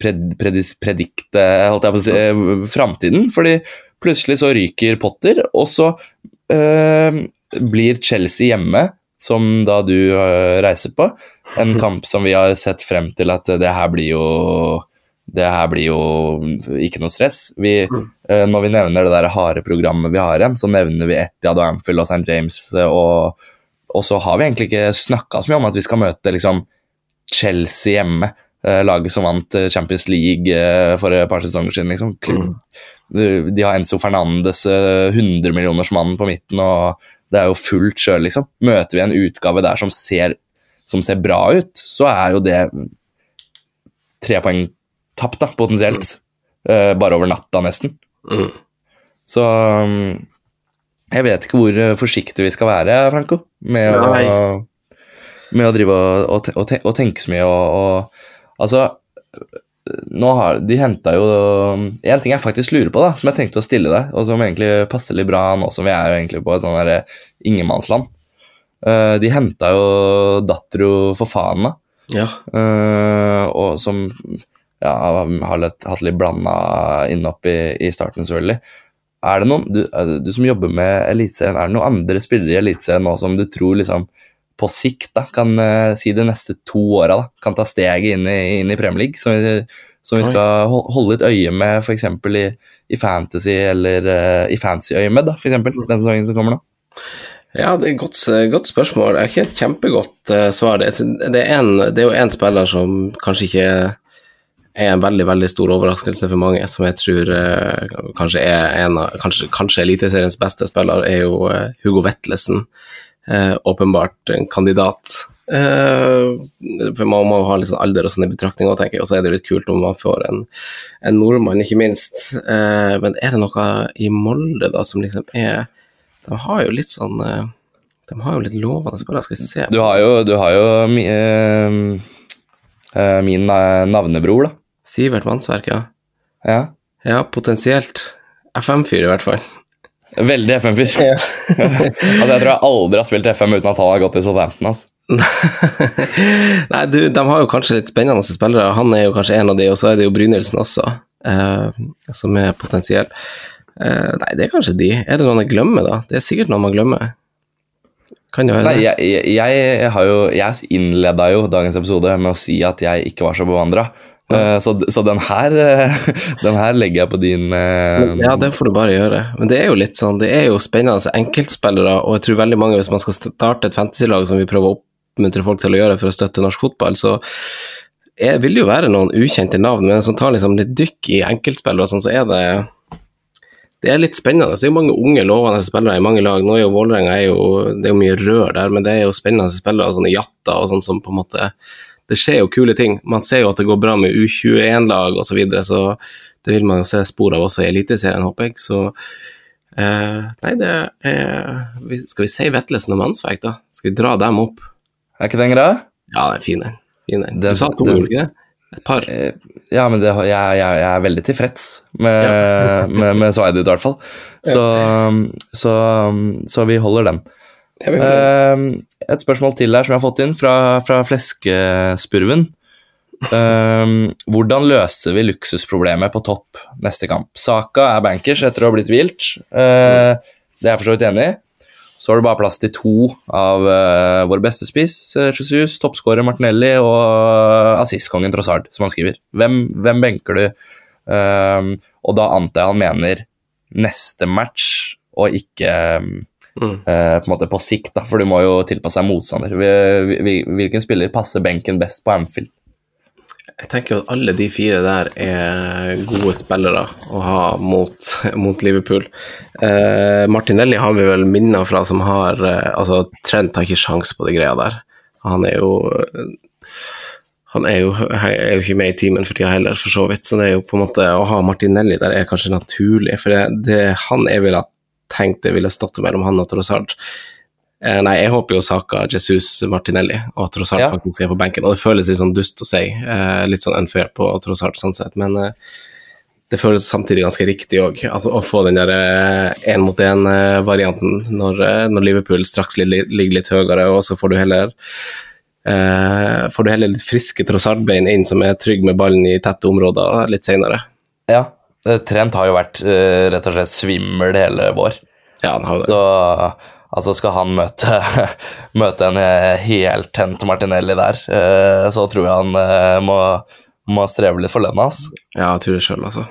pred, predis, predikte holdt jeg på å si, framtiden, fordi plutselig så ryker Potter, og så uh, blir Chelsea hjemme som da du uh, reiser på. En kamp som vi har sett frem til at det her blir jo det her blir jo ikke noe stress. Vi, uh, når vi nevner det der harde programmet vi har igjen, så nevner vi Etiad og Anfield og St. James. Og, og, så har vi egentlig ikke snakka så mye om at vi skal møte liksom, Chelsea hjemme. laget som vant Champions League for et par sesonger siden. Liksom. Mm. De har Enzo Fernandes, 100 millioners mann på midten. og det er jo fullt sjøl, liksom. Møter vi en utgave der som ser, som ser, bra ut, så er jo det tre poeng tapt, da, potensielt. Uh, bare over natta, nesten. Mm. Så um, jeg vet ikke hvor eh, forsiktige vi skal være, Franco, med, å, med å, drive og, og, og, tenke så mye og, og Altså nå har, De henta jo En ting jeg faktisk lurer på, da, som jeg tenkte å stille deg, og som egentlig passer litt bra nå som vi er jo egentlig på et sånn ingenmannsland. Uh, de henta jo Datro Fofana,
ja.
uh, og som ja, har litt, hatt litt blanda innopp i, i starten, selvfølgelig. Er det noen, du, du som jobber med Eliteserien, er det noen andre spillere i Eliteserien nå som du tror liksom på sikt da, kan uh, si de neste to åra kan ta steget inn i, inn i Premier League, som vi, som vi skal holde litt øye med f.eks. I, i Fantasy eller uh, i Fantasy-øyemed, f.eks. den sesongen som kommer nå?
Ja, det er et godt, godt, spørsmål. Det er ikke et kjempegodt uh, svar. Det er, det, er en, det er, jo en spiller som kanskje ikke er en veldig veldig stor overraskelse for mange, som jeg tror uh, kanskje er en av Kanskje, kanskje Eliteseriens beste spiller, er jo Hugo Vetlesen eh, åpenbart en kandidat. Eh, for Man må ha sånn alder og sånn i betraktning òg, tenker jeg. Og så er det litt kult om man får en, en nordmann, ikke minst. Eh, men er det noe i Molde da som liksom er De har jo litt sånn eh, De har jo litt lovende spillere, skal jeg se.
Du har jo, du har jo eh, eh, min eh, navnebror, da.
Sivert Mannsverk, ja.
Ja.
Ja, potensielt. FM-fyr, i hvert fall.
Veldig FM-fyr. altså, jeg tror jeg aldri har spilt FM uten at han har gått i Southampton. Altså.
Nei, du, de har jo kanskje litt spennende spillere. Han er jo kanskje en av de, og så er det jo Brynildsen også, eh, som er potensiell. Eh, nei, det er kanskje de. Er det noen jeg glemmer, da? Det er sikkert noen man glemmer. Kan jo være
Nei, jeg, jeg, jeg, har jo, jeg innleda jo dagens episode med å si at jeg ikke var så bevandra. Eh, så, så den her eh, Den her legger jeg på din uh,
Ja, det får du bare gjøre. Men det er jo litt sånn, det er jo spennende enkeltspillere, og jeg tror veldig mange, hvis man skal starte et fantasy-lag som vi prøver å oppmuntre folk til å gjøre for å støtte norsk fotball, så jeg vil jo være noen ukjente navn, men som tar liksom litt dykk i enkeltspillere, sånn, så er det det er litt spennende. Det er jo mange unge, lovende spillere i mange lag. Nå er jo Vålerenga er Det er jo mye rør der, men det er jo spennende spillere, sånne jatter og sånn som på en måte Det skjer jo kule ting. Man ser jo at det går bra med U21-lag osv., så, videre, så det vil man jo se spor av også i Eliteserien, håper jeg. Så eh, Nei, det er Skal vi si Vetlesen og Mannsverk, da? Skal vi dra dem opp?
Er ikke den greia?
Ja, det er fin den. Fin den. Du sa to, gjorde ikke det? Et par.
Eh, Ja, men det, jeg, jeg, jeg er veldig tilfreds med, med, med med ditt, i hvert fall. Så, så, så vi holder den. Eh, et spørsmål til her som jeg har fått inn fra, fra Fleskespurven. Uh, hvordan løser vi luksusproblemet på topp neste kamp? Saka er bankers etter å ha blitt hvilt. Uh, det er jeg for så vidt enig i. Så har du bare plass til to av uh, våre beste spiss, uh, Jesus, toppskårer Martinelli og assistkongen Trossard, som han skriver. Hvem, hvem benker du? Og da antar jeg han mener neste match, og ikke um,
Mm.
Uh, på måte på sikt, da, for du må jo tilpasse deg motstander. Vi- vi- Hvilken spiller passer benken best på Anfield?
Jeg tenker at alle de fire der er gode spillere å ha mot, mot Liverpool. Uh, Martinelli har vi vel minner fra som har uh, Altså, Trent har ikke sjans på de greia der. Han er jo han er jo, er jo ikke med i teamen for tida heller, for så vidt. Så det er jo på en måte å ha Martinelli der er kanskje naturlig, for det, det han er vel ha tenkt det ville stått mellom han og Trossard. Eh, nei, jeg håper jo Saka, Jesus, Martinelli og Trossard
Ja.
faktisk er på benken. Og det føles litt sånn dust å si, eh, litt sånn unfair på Trossard sånn sett, men eh, det føles samtidig ganske riktig òg, å få den der én-mot-én-varianten når, når Liverpool straks ligger litt høyere, og så får du heller får du heller litt friske Trossard-bein inn som er trygg med ballen i tette områder litt senere.
Ja, Trent har jo vært eh, rett og slett svimmel hele vår.
Ja, han har det.
Så altså skal han møte, møte en eh, heltent Martinelli der, eh, så tror jeg han eh, må, må streve litt for lønna hans.
Ja, jeg tror det sjøl, altså.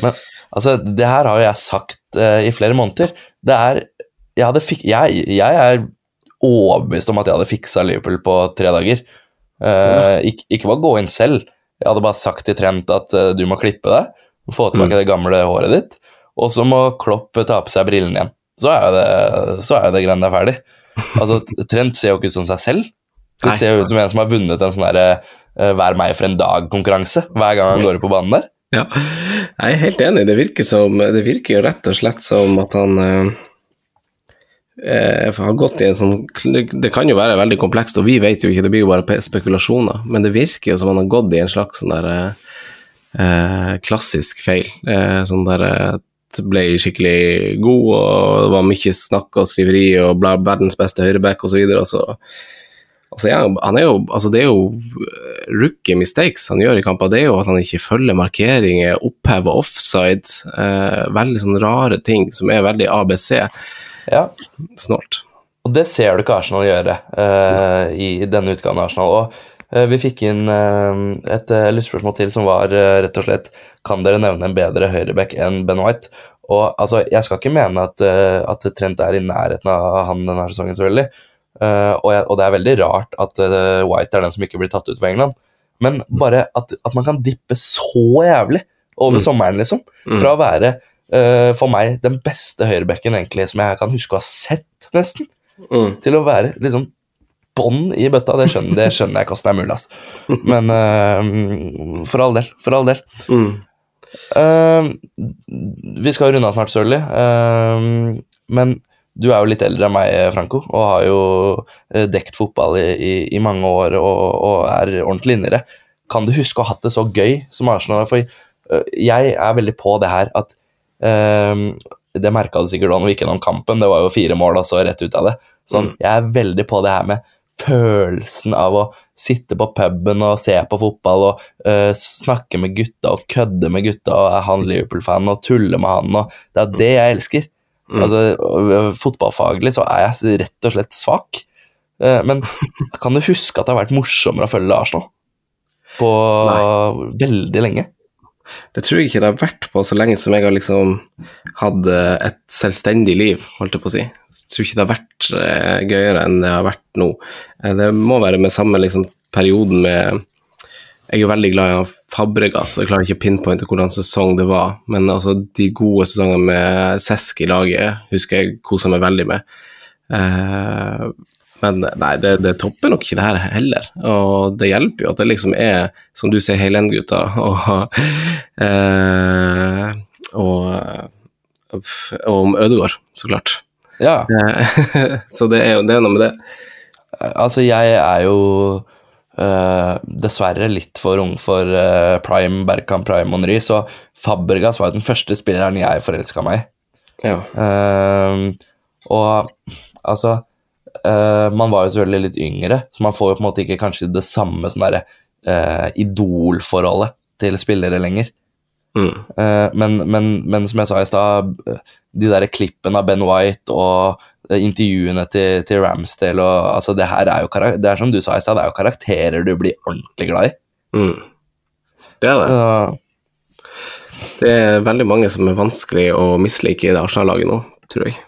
Men altså, det her har jo jeg sagt eh, i flere måneder. Det er jeg, fik jeg, jeg er overbevist om at jeg hadde fiksa Liverpool på tre dager. Eh, ikke, ikke bare gå inn selv. Jeg hadde bare sagt til Trent at uh, du må klippe få tilbake det gamle håret ditt, og så må Klopp ta på seg brillene igjen. Så er jo det, så er det greiene der ferdig. Altså, Trent ser jo ikke ut som seg selv. Det ser jo ut som en som har vunnet en sånn derre eh, Vær meg for en dag-konkurranse hver gang han går på banen der.
Ja, jeg er helt enig. Det virker, som, det virker jo rett og slett som at han eh, eh, har gått i en sånn Det kan jo være veldig komplekst, og vi vet jo ikke, det blir jo bare spekulasjoner, men det virker jo som han har gått i en slags sånn der eh, klassisk feil. Eh, sånn der eh, ble skikkelig god, og det var mye snakk og skriveri og bla, verdens beste høyreback osv., og så Altså, ja, han er jo, altså det er jo eh, rookie mistakes han gjør i kamper. Det er jo at han ikke følger markeringer, opphever offside. Eh, veldig sånne rare ting som er veldig ABC.
Ja,
Snålt.
Og det ser du ikke Arsenal gjøre eh, i denne utgaven av Arsenal. Og vi fikk inn eh, et uh, lyttspørsmål til som var eh, rett og slett Kan dere nevne en bedre høyreback enn Ben White? Og altså, Jeg skal ikke mene at, eh, at Trent er i nærheten av han denne sesongen, selvfølgelig. Eh, og, og det er veldig rart at eh, White er den som ikke blir tatt ut for England. Men bare at, at man kan dippe så jævlig over
Mm.
sommeren, liksom. Fra å være Uh, for meg den beste høyrebacken egentlig som jeg kan huske å ha sett, nesten
Mm.
til å være liksom bånn i bøtta, det skjønner, det skjønner jeg ikke hvordan det er mulig. ass. Men uh, for all del. For all del.
Mm.
Uh, vi skal jo runde av snart, Sørli. uh, men du er jo litt eldre enn meg, Franco, og har jo eh, dekt fotball i, i, i mange år og, og er ordentlig inni det. Kan du huske å ha hatt det så gøy som Arsenal? For eh, jeg er veldig på det her at eh, Det merka du sikkert da når vi gikk gjennom kampen, det var jo fire mål og så rett ut av det. Sånn, Jeg er veldig på det her med følelsen av å sitte på puben og se på fotball og uh, snakke med gutta og kødde med gutta og er han Liverpool-fan og tulle med han og Det er det jeg elsker. Altså, fotballfaglig så er jeg rett og slett svak. Uh, men kan du huske at det har vært morsommere å følge Arsenal? På veldig lenge.
Det tror jeg ikke det har vært på så lenge som jeg har liksom hatt eh, et selvstendig liv, holdt jeg på å si. Jeg tror ikke det har vært eh, gøyere enn det har vært nå. Eh, det må være med samme liksom, perioden med Jeg er jo veldig glad i Fabregas, og jeg klarer ikke å pinpointe hvordan sesong det var, men altså, de gode sesongene med Sesk i laget husker jeg kosa meg veldig med. Eh, men nei, det, det topper nok ikke det her heller. Og det hjelper jo at det liksom er, som du sier, Heilen-gutta og, eh, og, og om Ødegård, så klart.
Ja,
Eh, så det er jo det er noe med det.
altså jeg er jo Uh, dessverre litt for ung for uh, Prime, Berkan Prime og Nry, så Fabregas var jo den første spilleren jeg forelska meg i.
Ja.
Uh, og altså eh, Man var jo selvfølgelig litt yngre, så man får jo på en måte ikke kanskje det samme sånn derre uh, idolforholdet til spillere lenger.
Mm.
Uh, men, men, men som jeg sa i stad, de der klippene av Ben White og intervjuene til, til Ramsdale og altså Det her er jo det er som du sa i stad, det er jo karakterer du blir ordentlig glad i.
Mm. Det er det. Det er veldig mange som er vanskelig å mislike i det Arsenal-laget nå, tror jeg.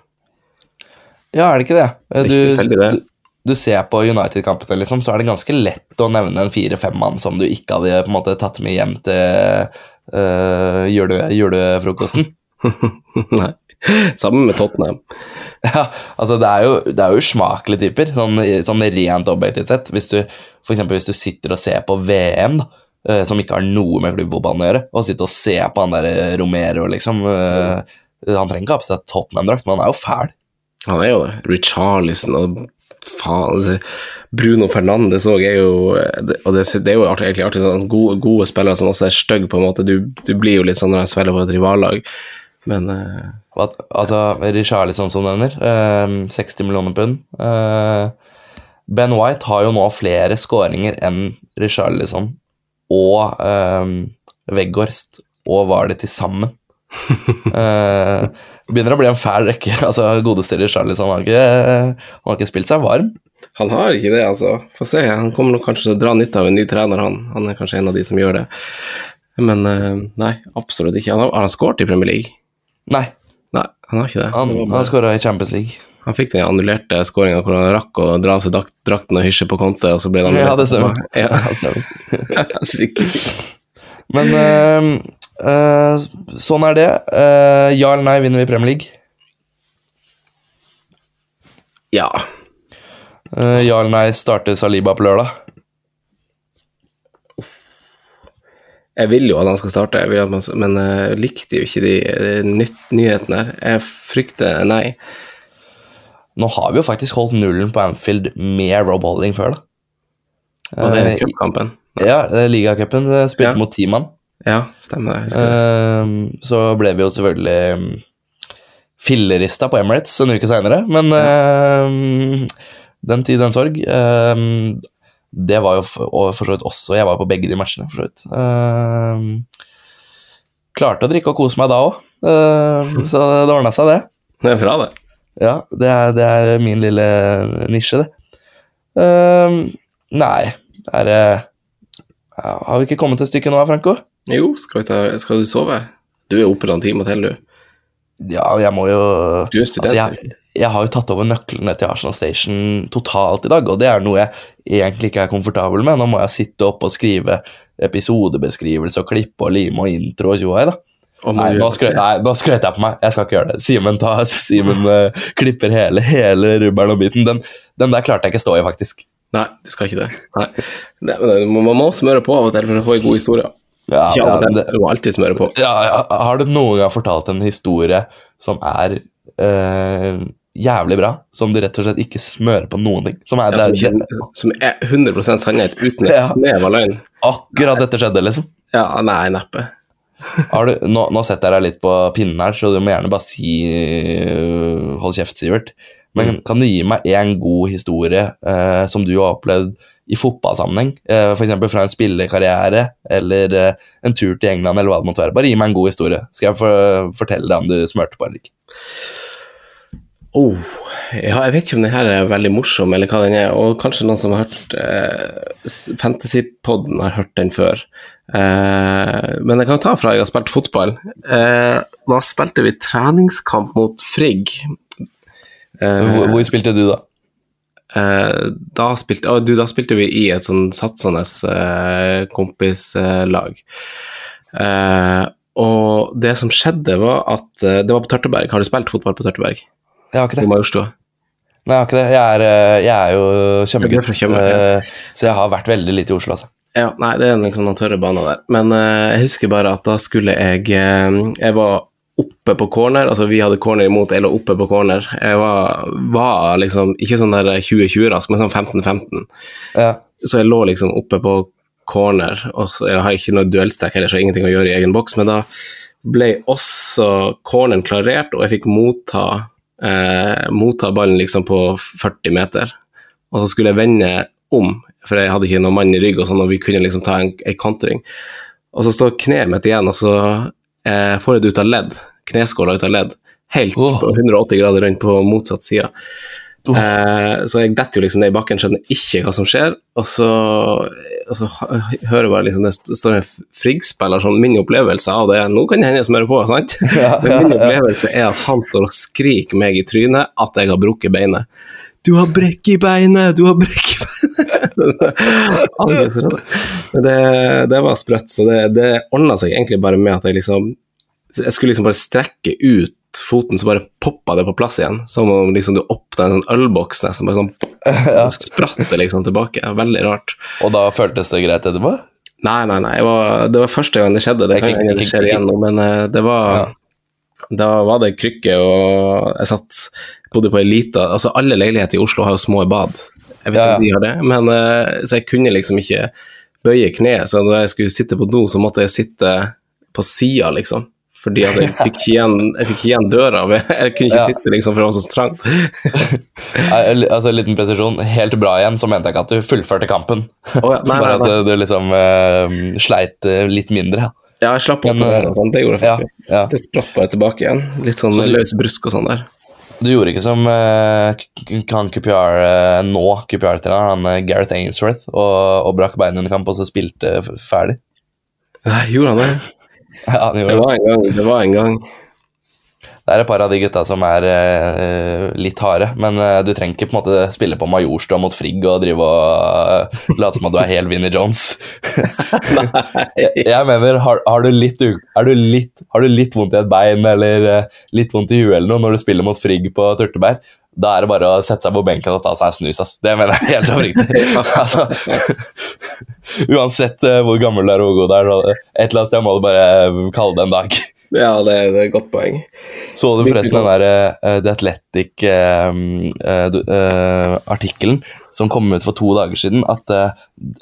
Ja, er det ikke det?
Du, ikke det.
du, du ser på United-kampene, liksom, så er det ganske lett å nevne en fire-fem mann som du ikke hadde på en måte tatt med hjem til uh, jule, julefrokosten.
Nei. Sammen med Tottenham.
Ja, altså det er jo, det er jo usmakelige typer, sånn, sånn rent objektivt sett. Hvis du, for eksempel hvis du sitter og ser på VM, da, eh, som ikke har noe med klubbfotballen å gjøre, og sitter og ser på han der eh, Romero, liksom uh, Han trenger ikke ha på seg Tottenham-drakt, men han er jo fæl.
Han er jo det. Richarlison og faen Bruno Fernandes òg er jo Og det, det er jo artig, egentlig artig sånn gode, gode spillere som også er stygge, på en måte. Du, du blir jo litt sånn når jeg spiller på et rivallag, men uh,
Hva, altså, Richarlison som nevner, eh, 60 millioner pund. Uh, ben White har jo nå flere skåringer enn Richarlison og eh, Weghorst og det til sammen. Eh, det begynner å bli en fæl rekke. altså Godeste har ikke, han har ikke spilt seg varm.
han har ikke det, altså. Få se. Han kommer nok kanskje til å dra nytte av en ny trener, han. Han er kanskje en av de som gjør det. Men eh, nei, absolutt ikke. Han har, har han skåret i Premier League?
Nei,
Nei, han har ikke det.
han,
Det
han
bare-
skåra i Champions League.
Han fikk den annullerte skåringa hvor han rakk å dra av seg drakten og hysje på kontet, og så ble det
Ja, det stemmer.
Ja.
Det stemmer.
Herregud.
Men uh, uh, sånn er det. Uh, ja eller nei, vinner vi Premier League?
ja.
Eh, ja eller nei, starter Saliba på lørdag?
Jeg vil jo at han skal starte, jeg man, men jeg likte jo ikke de de nyhetene her. Jeg frykter nei.
Nå har vi jo faktisk holdt nullen på Anfield med Rob Holding før, da.
Og det
er
cupkampen?
Ja, er ligacupen eh, spilte
Ja.
mot ti mann.
Ja, stemmer det.
Eh, så ble vi jo selvfølgelig mm, fillerista på Emirates en uke seinere, men uh, den tid, den sorg. Uh, det var jo for, så vidt også Jeg var på begge de matchene, for så vidt. Uh, klarte å drikke og kose meg da òg, så det ordna seg, det.
Det er bra, det.
Ja, det er, det er min lille nisje, det. Nei, er det ja, Har vi ikke kommet til stykket nå, Franco?
Jo, skal, vi ta, skal du sove? Du er oppe en time til, du.
Ja, jeg må jo
Du er student.
Altså, jeg, jeg har jo tatt over nøklene til Arsenal Station totalt i dag, og det er noe jeg egentlig ikke er komfortabel med. Nå må jeg sitte oppe og skrive episodebeskrivelse og klippe og lime og intro og tjoei, da.
Oh,
Nei, nå skrøt, nei, nå skrøt jeg på meg. Jeg skal ikke gjøre det. Simen eh, klipper hele, hele rubberen og biten. Den, den der klarte jeg ikke stå i, faktisk.
Nei, du skal ikke det. Nei. Nei, men Man må smøre på av og til for å få en god historie.
Ja,
Ikke av og til, du må alltid smøre på.
ja, ja, har du noen gang fortalt en historie som er øh, jævlig bra, som du rett og slett ikke smører på noen ting. Som er,
Ja, som, ikke- som er 100 sannhet uten et
Ja.
snev av løgn.
akkurat dette skjedde, liksom.
Ja, nei, neppe.
Har du, nå, nå setter jeg deg litt på pinnen her, så du må gjerne bare si øh, Hold kjeft, Sivert. Men kan du gi meg én god historie eh, som du har opplevd i fotballsammenheng? Eh, F.eks. fra en spillekarriere eller eh, en tur til England, eller hva det måtte være. Bare gi meg en god historie, skal jeg for, fortelle deg om du smørte på eller ikke.
Oh, ja, jeg vet ikke om den her er veldig morsom, eller hva den er. Og kanskje noen som har hørt eh, Fantasypodden har hørt den før. Eh, men jeg kan ta fra jeg har spilt fotball. Eh, da spilte vi treningskamp mot Frigg.
Hvor, hvor spilte du da?
Eh, da, spilte, å, du, da spilte vi i et sånn satsende eh, kompislag. Eh, og det som skjedde, var at det var på Tørteberg. Har du spilt fotball på Tørteberg?
Jeg har ikke det. Nei, jeg har ikke det. Jeg er, jeg er jo Tjøme-gutt,
ja.
så jeg har vært veldig lite i Oslo, altså.
Ja, nei, det er liksom noen tørre baner der. Men jeg husker bare at da skulle jeg Jeg var oppe på corner, altså vi hadde corner imot, jeg lå oppe på corner. Jeg var, var liksom ikke sånn der 2020-rask, men sånn 15-15.
Ja.
Så jeg lå liksom oppe på corner, og så jeg har ikke noe duellstek heller, så jeg har ingenting å gjøre i egen boks, men da ble også corneren klarert, og jeg fikk motta, eh, motta ballen liksom på 40 meter. Og så skulle jeg vende om, for jeg hadde ikke noen mann i rygg, og sånn, og vi kunne liksom ta en, en kontring. Og så står kneet mitt igjen, og så eh, får jeg det ut av ledd, kneskåla ut av ledd, helt
oh.
på 180 grader rundt på motsatt side. Eh, så jeg detter jo liksom ned i bakken, skjønner ikke hva som skjer, og så, og så hører jeg bare liksom det står en Frigg-spiller, sånn min opplevelse av det Nå kan det hende jeg smører på, sant? Men min opplevelse er at han står og skriker meg i trynet at jeg har brukket beinet. Du har brekk i beinet! Du har brekk i det, det var sprøtt, så det, det ordna seg egentlig bare med at jeg liksom Jeg skulle liksom bare strekke ut foten, så bare poppa det på plass igjen. Som om liksom du åpna en sånn ølboks, nesten. Bare sånn spratt det liksom tilbake. Veldig rart.
Og da føltes det greit etterpå?
Nei, nei, nei. Var, det var første gang det skjedde. Det kan
Ikke- skje
igjen nå, men eh, det var Da var det krykke, og jeg satt bodde på ei lita Altså, alle leiligheter i Oslo har jo små bad. Jeg vet
Ja,
ikke om de har det, men eh, Så jeg kunne liksom ikke bøye kneet, så når jeg skulle sitte på do, så måtte jeg sitte på sida, liksom. Fordi jeg fikk ikke igjen, fikk ikke igjen døra. Jeg kunne ikke
Ja.
sitte liksom, for det var så trangt.
Altså, en liten presisjon. Helt bra igjen, så mente jeg ikke at du fullførte kampen.
Oh, ja, nei,
Bare at du liksom uh, sleit eh, litt mindre. Ja.
Ja, jeg slapp opp
Men,
og sånn. det gjorde jeg
Ja,
faktisk.
ja.
Det spratt bare tilbake igjen. Litt sånn
Så du-
løs brusk og sånn der.
Du gjorde ikke som uh, han QPR uh, nå, QPR-treneren, han uh, Gareth Ainsworth, og, og brakk beinet under kamp og så spilte ferdig.
Nei, gjorde han det?
Ja, han gjorde det.
var en gang. Det var en gang.
Det er et par av de gutta som er eh, litt harde, men eh, du trenger ikke på en måte spille på Majorstua mot Frigg og drive og uh, late som at du er hel Vinnie Jones. jeg, jeg mener, har, har, du litt, er du litt, har du litt vondt i et bein eller uh, litt vondt i huet eller noe når du spiller mot Frigg på Turtebær, da er det bare å sette seg på benken og ta seg en snus. Ass. Det mener jeg helt oppriktig. altså, uansett eh, hvor gammel du er og hvor god du er, et eller annet sted må du bare kalle det en dag.
Ja, det, det er et godt poeng.
Så du forresten den der uh, The Athletic-artikkelen som kom ut for to dager siden, at eh,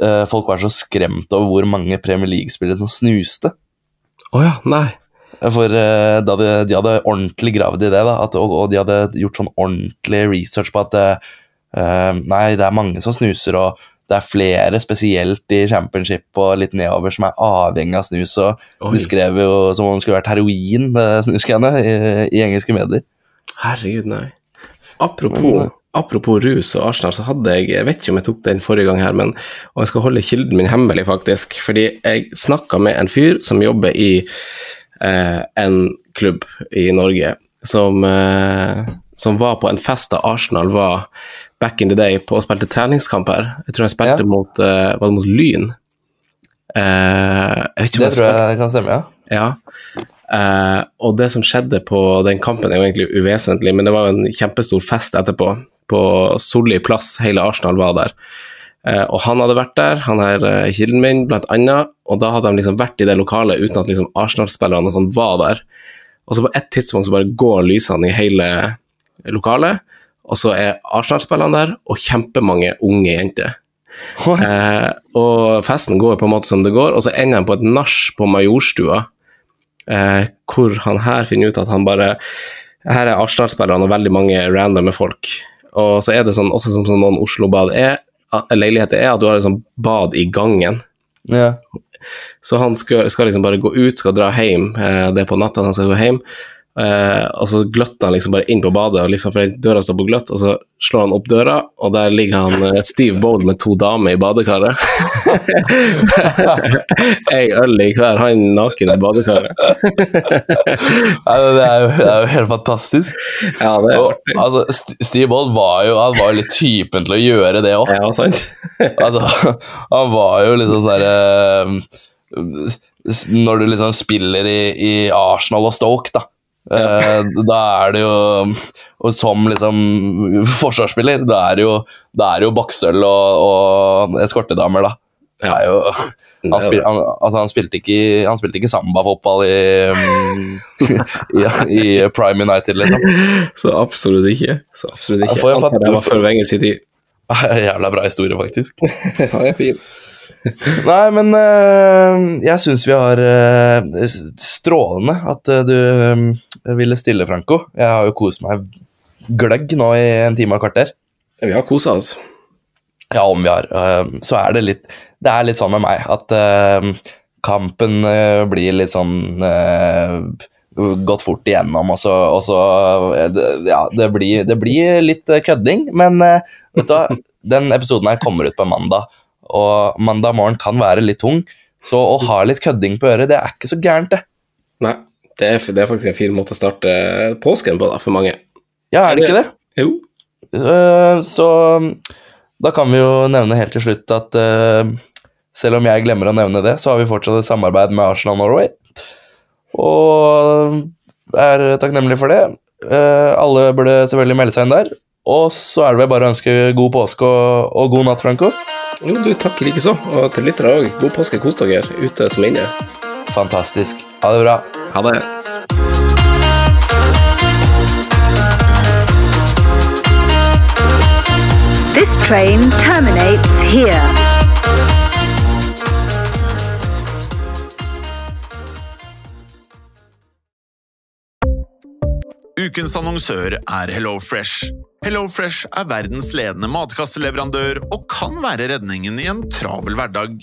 eh, folk var så skremt over hvor mange Premier League-spillere som snuste.
Å ja, nei.
For uh, de, de hadde ordentlig gravd i det, da, at, og, og de hadde gjort sånn ordentlig research på at eh, eh, Nei, det er mange som snuser, og det er flere, spesielt i championship og litt nedover, som er avhengig av snus. Og
Oi.
de skrev jo som om det skulle vært heroin, snusgreiene, i, i engelske medier.
Herregud, nei. Apropos, apropos rus og Arsenal, så hadde jeg Jeg vet ikke om jeg tok den forrige gang her, men Og jeg skal holde kilden min hemmelig, faktisk. Fordi jeg snakka med en fyr som jobber i eh, en klubb i Norge, som, eh, som var på en fest da Arsenal var back in the day på og spilte treningskamper. Jeg tror jeg spilte
Ja.
mot uh, Var det mot Lyn? Uh, jeg
Det
jeg
tror jeg kan stemme, ja.
ja. Uh, og det som skjedde på den kampen er jo egentlig uvesentlig, men det var en kjempestor fest etterpå. På Solli plass, hele Arsenal var der. Uh, og han hadde vært der, han er uh, kilden min, blant annet, og da hadde de liksom vært i det lokalet uten at liksom Arsenal-spillerne og sånn var der. Og så på et tidspunkt så bare går lysene i hele lokale, og så er Arsenal-spillerne der, og kjempemange unge jenter. Eh, og festen går på en måte som det går, og så ender han på et nach på Majorstua, eh, hvor han her finner ut at han bare Her er Arsenal-spillerne og veldig mange randomme folk. Og så er det sånn, også som, noen Oslo-bad er, leiligheter er, at du har et sånt bad i gangen.
Ja.
Så han skal, skal liksom bare gå ut, skal dra hjem. Eh, det er på natta han skal gå hjem. Eh, og så gløtter han liksom bare inn på badet, og liksom, for døra står på gløtt, og så slår han opp døra, og der ligger han eh, Steve Bold med to damer i badekaret. Ei øl i hver, han naken i badekaret.
Det, er jo, det er jo helt fantastisk.
Ja, det er
Og, altså, Steve Bold var jo, han var jo litt typen til å gjøre det òg.
Ja, sant?
Altså, han var jo liksom sånn derre s- Når du liksom spiller i, i Arsenal og Stoke, da. Eh, da er det jo Og som liksom forsvarsspiller, da er det jo, da er det jo boksøl og, og eskortedamer, da. Ja. jo, han, spil, han, altså han, spilte ikke, han spilte ikke sambafotball i, mm, i, i Prime United, liksom.
Så absolutt ikke. Så absolutt ikke.
Jo
Antar det var før Wenger sin tid.
Jævla bra historie, faktisk.
Ja, det er fin.
Nei, men eh, jeg syns vi har eh, strålende at du eh, ville stille, Franco. Jeg har jo kost meg gløgg nå i en time og kvarter.
Vi har kosa oss.
Ja, om vi har. eh, så er det litt Det er litt sånn med meg at eh, kampen eh, blir litt sånn Gått fort igjennom, og så, og så Ja, det blir, det blir litt kødding, men vet du hva? Den episoden her kommer ut på mandag, og mandag morgen kan være litt tung. Så å ha litt kødding på øret, det er ikke så gærent, det.
Nei, det er, det er faktisk en fin måte å starte påsken på, da, for mange.
Ja, er det ikke det?
Jo.
Uh, så da kan vi jo nevne helt til slutt at uh, selv om jeg glemmer å nevne det, så har vi fortsatt et samarbeid med Arsenal Norway. Og er takknemlig for det. Uh, alle burde selvfølgelig melde seg inn der. Og så er det vel bare å ønske god påske og, og god natt, Franco.
Jo, du, takk likeså. Og til lyttere òg. God påske, kos dere ute som inne.
Fantastisk. Ha det bra.
Ha det.
This train terminates here.
Ukens annonsør er HelloFresh. HelloFresh er verdens ledende matkasseleverandør og kan være redningen i en travel hverdag.